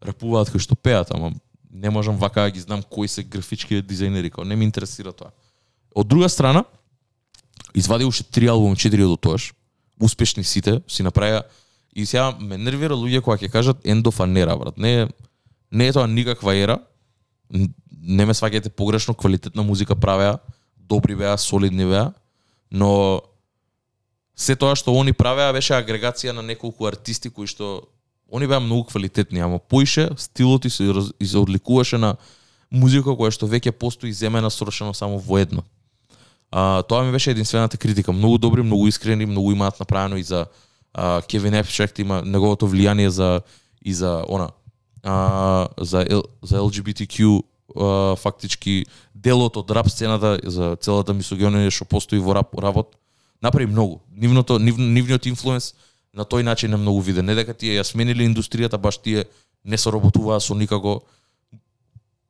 рапуваат, кои што пеат, ама не можам вака да ги знам кои се графички дизајнери, као не ми интересира тоа. Од друга страна, извади уште три албуми, четири од тоаш, успешни сите, си направија и сега ме нервира луѓе кои ќе кажат ендофанера of an брат. Не е, не е тоа никаква ера. Не ме сваќајте погрешно, квалитетна музика правеа, добри беа, солидни беа, но се тоа што они правеа беше агрегација на неколку артисти кои што они беа многу квалитетни, ама поише стилот и се, раз- и се одликуваше на музика која што веќе постои земена сорашено само во едно. А, тоа ми беше единствената критика. Многу добри, многу искрени, многу имаат направено и за а, Кевин Епшект има неговото влијание за и за она а, за Л, за LGBTQ а, фактички делот од рап сцената за целата мисогенија што постои во рап работ направи многу. Нивното нив, нивниот инфлуенс на тој начин е многу виден. Не дека тие ја смениле индустријата, баш тие не соработуваа со никако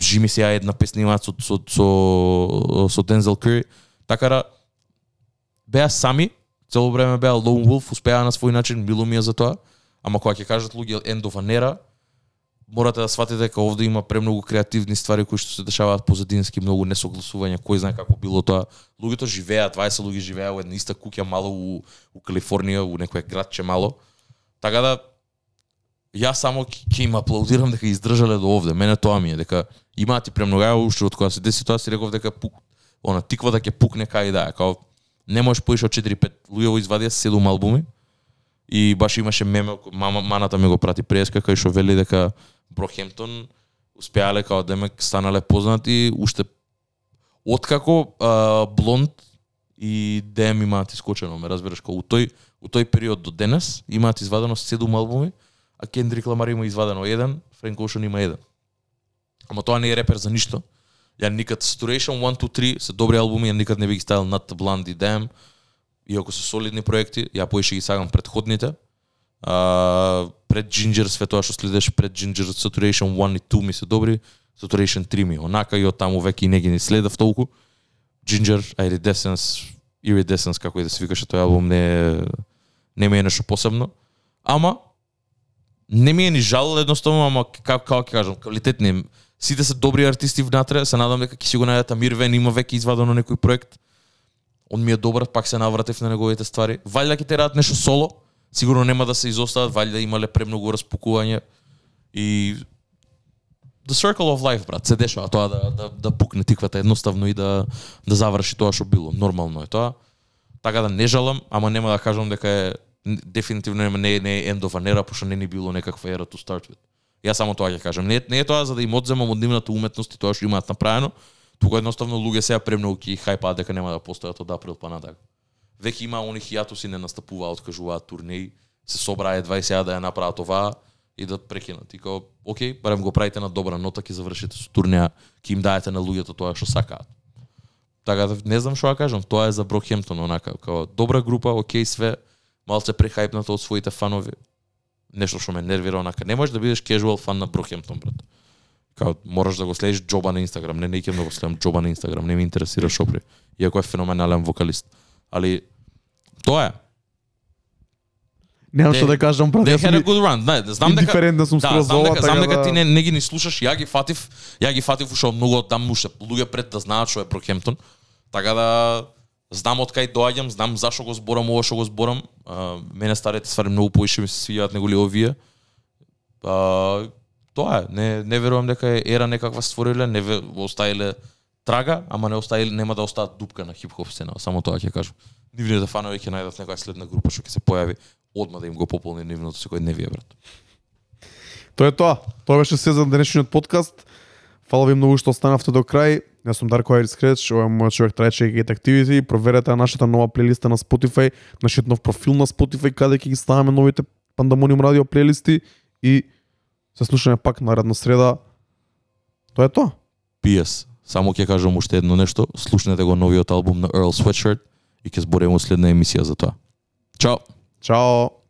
Жими се ја една песна имаат со со со, со Дензел Кури. Така да беа сами, цело време беа Lone Wolf, успеа на свој начин, мило ми е за тоа. Ама кога ќе кажат луѓе End of an era, морате да сватите дека овде има премногу креативни ствари кои што се дешаваат позадински, многу несогласувања, кој знае како било тоа. Луѓето живеат, 20 луѓе живеа во една иста куќа мало у, у Калифорнија, у некој градче мало. Така да јас само ќе им аплаудирам дека издржале до овде. Мене тоа ми е дека имаат и премногу уште од кога се деси тоа си реков дека пук, она тиквата ќе пукне кај да е, као не можеш да поише од 4-5 луѓе во извадија 7 албуми и баш имаше меме мама маната ми го прати преска кај што вели дека Брохемптон успеале као демек станале познати уште откако а, Блонд и DM имаат искочено, ме разбираш, кој? у тој у тој период до денес имаат извадено 7 албуми, а Кендрик Ламар има извадено еден, Френк Ошен има еден. Ама тоа не е репер за ништо. Ја никад Saturation 1, 2, 3 се добри албуми, ја никад не би ги ставил над Blonde и Damn, иако се солидни проекти, ја поише ги сагам предходните. А, пред Ginger, све тоа што следеше пред Ginger, Saturation 1 и 2 ми се добри, Saturation 3 ми онака и од таму веќе и не ги не следав толку. Ginger, Iridescence, Iridescence, како и да се викаше тој албум, не не ми е нешто посебно. Ама, не ми е ни жал едноставно, ама како како ќе кажам, квалитетни. Сите се добри артисти внатре, се надам дека ќе си го најдат Амир Вен, има веќе извадено некој проект. Он ми е добар, пак се навратив на неговите ствари. Валјда ќе терат нешто соло, сигурно нема да се изостават, валјда имале премногу распукување и the circle of life, брат, се дешава тоа да, да, да пукне тиквата едноставно и да, да заврши тоа што било. Нормално е тоа. Така да не жалам, ама нема да кажам дека е дефинитивно нема- не, не е end of an era, пошто не ни било некаква ера to start with. Ја само тоа ќе кажам. Не, е- не е тоа за да им одземам од нивната уметност и тоа што имаат направено, туку едноставно луѓе сега премногу ќе хајпаат дека нема да постојат од април па надале. Веќе има они хијатуси не настапуваат, откажуваат турнеи, се собраа едва и сега да ја направат ова и да прекинат. И као, окей, барем го правите на добра нота, ќе завршите со турнеја, ќе им даете на луѓето тоа што сакаат. Така да не знам што да кажам, тоа е за Брокхемптон онака, као добра група, окей све, малце прехајпната од своите фанови. Нешто што ме нервира онака. Не можеш да бидеш casual фан на Брокхемптон, брат. Као мораш да го следиш Джоба на Инстаграм. Не, не ќе да го следам Джоба на Инстаграм, не ме интересира Шопри. Иако е феноменален вокалист. Али тоа е. Немам што да кажам, брат. They had a good run. Не, знам дека индиферентен сум да, скроз за знам ова, дека, знам така дека да- ти не, не ги ни слушаш, ја ги фатив, ја ги фатив уште од многу таму уште луѓе пред да знаат што е Брокхемптон. Така да знам од кај доаѓам, знам зашо го зборам ова што го зборам. А, мене старите ствари многу поише ми се свијаат неголи овие. А, тоа е. Не, не верувам дека е ера некаква створиле, не ве, оставиле трага, ама не оставиле, нема да остаат дупка на хип-хоп сцена, само тоа ќе кажам. Нивните фанови ќе најдат некоја следна група што ќе се појави, одма да им го пополни нивното секој дневие, брат. Тоа е тоа. Тоа беше се за денешниот подкаст. Фала ви многу што останавте до крај. Јас сум Дарко Айрис Креч, ова е мојот човек Трајче Gate Activity. Проверете нашата нова плейлиста на Spotify, нашиот нов профил на Spotify, каде ќе ги ставаме новите Пандамониум радио плейлисти и се слушаме пак наредна среда. Тоа е тоа. PS. Само ќе кажам уште едно нешто. Слушнете го новиот албум на Earl Sweatshirt и ќе збориме во следна емисија за тоа. Чао! Чао.